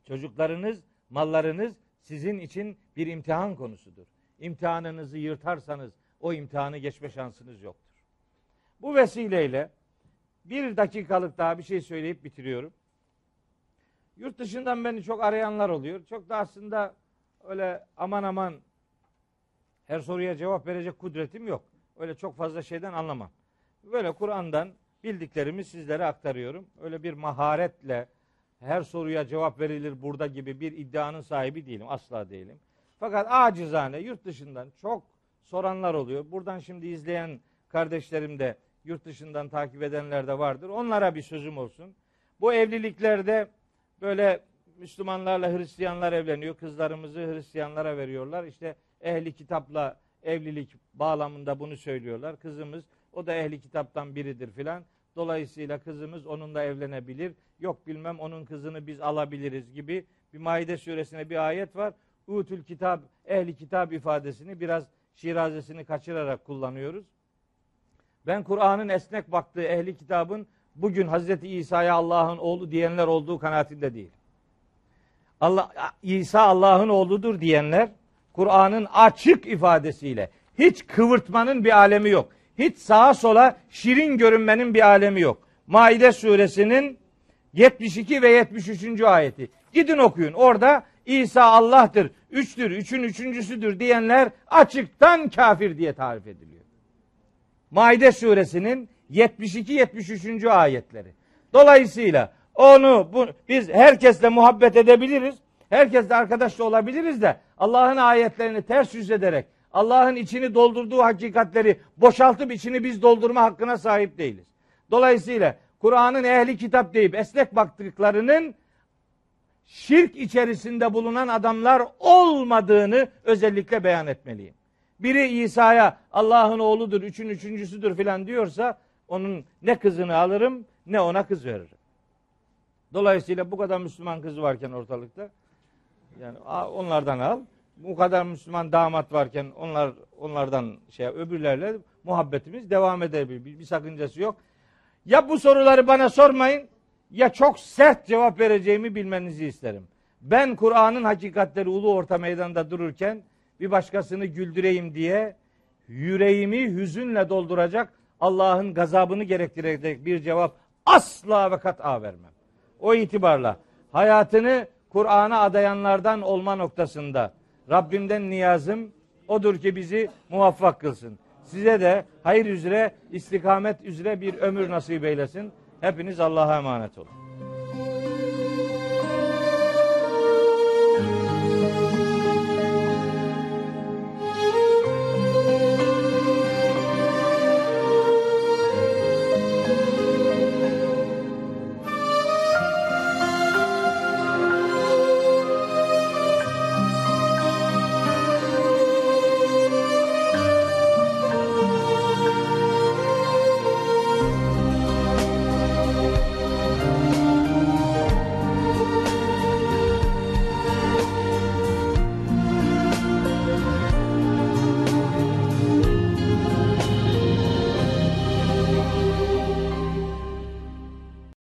Çocuklarınız, mallarınız sizin için bir imtihan konusudur. İmtihanınızı yırtarsanız o imtihanı geçme şansınız yoktur. Bu vesileyle bir dakikalık daha bir şey söyleyip bitiriyorum. Yurt dışından beni çok arayanlar oluyor. Çok da aslında öyle aman aman her soruya cevap verecek kudretim yok. Öyle çok fazla şeyden anlamam. Böyle Kur'an'dan bildiklerimi sizlere aktarıyorum. Öyle bir maharetle her soruya cevap verilir burada gibi bir iddianın sahibi değilim. Asla değilim. Fakat acizane yurt dışından çok soranlar oluyor. Buradan şimdi izleyen kardeşlerim de yurt dışından takip edenler de vardır. Onlara bir sözüm olsun. Bu evliliklerde böyle Müslümanlarla Hristiyanlar evleniyor. Kızlarımızı Hristiyanlara veriyorlar. İşte ehli kitapla evlilik bağlamında bunu söylüyorlar. Kızımız o da ehli kitaptan biridir filan. Dolayısıyla kızımız onunla evlenebilir. Yok bilmem onun kızını biz alabiliriz gibi bir Maide suresine bir ayet var. Utül kitap, ehli kitap ifadesini biraz şirazesini kaçırarak kullanıyoruz. Ben Kur'an'ın esnek baktığı ehli kitabın bugün Hazreti İsa'ya Allah'ın oğlu diyenler olduğu kanaatinde değil. Allah İsa Allah'ın oğludur diyenler Kur'an'ın açık ifadesiyle hiç kıvırtmanın bir alemi yok. Hiç sağa sola şirin görünmenin bir alemi yok. Maide suresinin 72 ve 73. ayeti. Gidin okuyun. Orada İsa Allah'tır, üçtür, üçün üçüncüsüdür diyenler açıktan kafir diye tarif ediliyor. Maide suresinin 72-73. ayetleri. Dolayısıyla onu bu, biz herkesle muhabbet edebiliriz. Herkesle arkadaş da olabiliriz de Allah'ın ayetlerini ters yüz ederek Allah'ın içini doldurduğu hakikatleri boşaltıp içini biz doldurma hakkına sahip değiliz. Dolayısıyla Kur'an'ın ehli kitap deyip esnek baktıklarının şirk içerisinde bulunan adamlar olmadığını özellikle beyan etmeliyim. Biri İsa'ya Allah'ın oğludur, üçün üçüncüsüdür filan diyorsa onun ne kızını alırım ne ona kız veririm. Dolayısıyla bu kadar Müslüman kız varken ortalıkta yani onlardan al. Bu kadar Müslüman damat varken onlar onlardan şey öbürlerle muhabbetimiz devam edebilir. Bir, bir sakıncası yok. Ya bu soruları bana sormayın ya çok sert cevap vereceğimi bilmenizi isterim. Ben Kur'an'ın hakikatleri ulu orta meydanda dururken bir başkasını güldüreyim diye yüreğimi hüzünle dolduracak Allah'ın gazabını gerektirecek bir cevap asla ve kat'a vermem. O itibarla hayatını Kur'an'a adayanlardan olma noktasında Rabbimden niyazım odur ki bizi muvaffak kılsın. Size de hayır üzere, istikamet üzere bir ömür nasip eylesin. Hepiniz Allah'a emanet olun.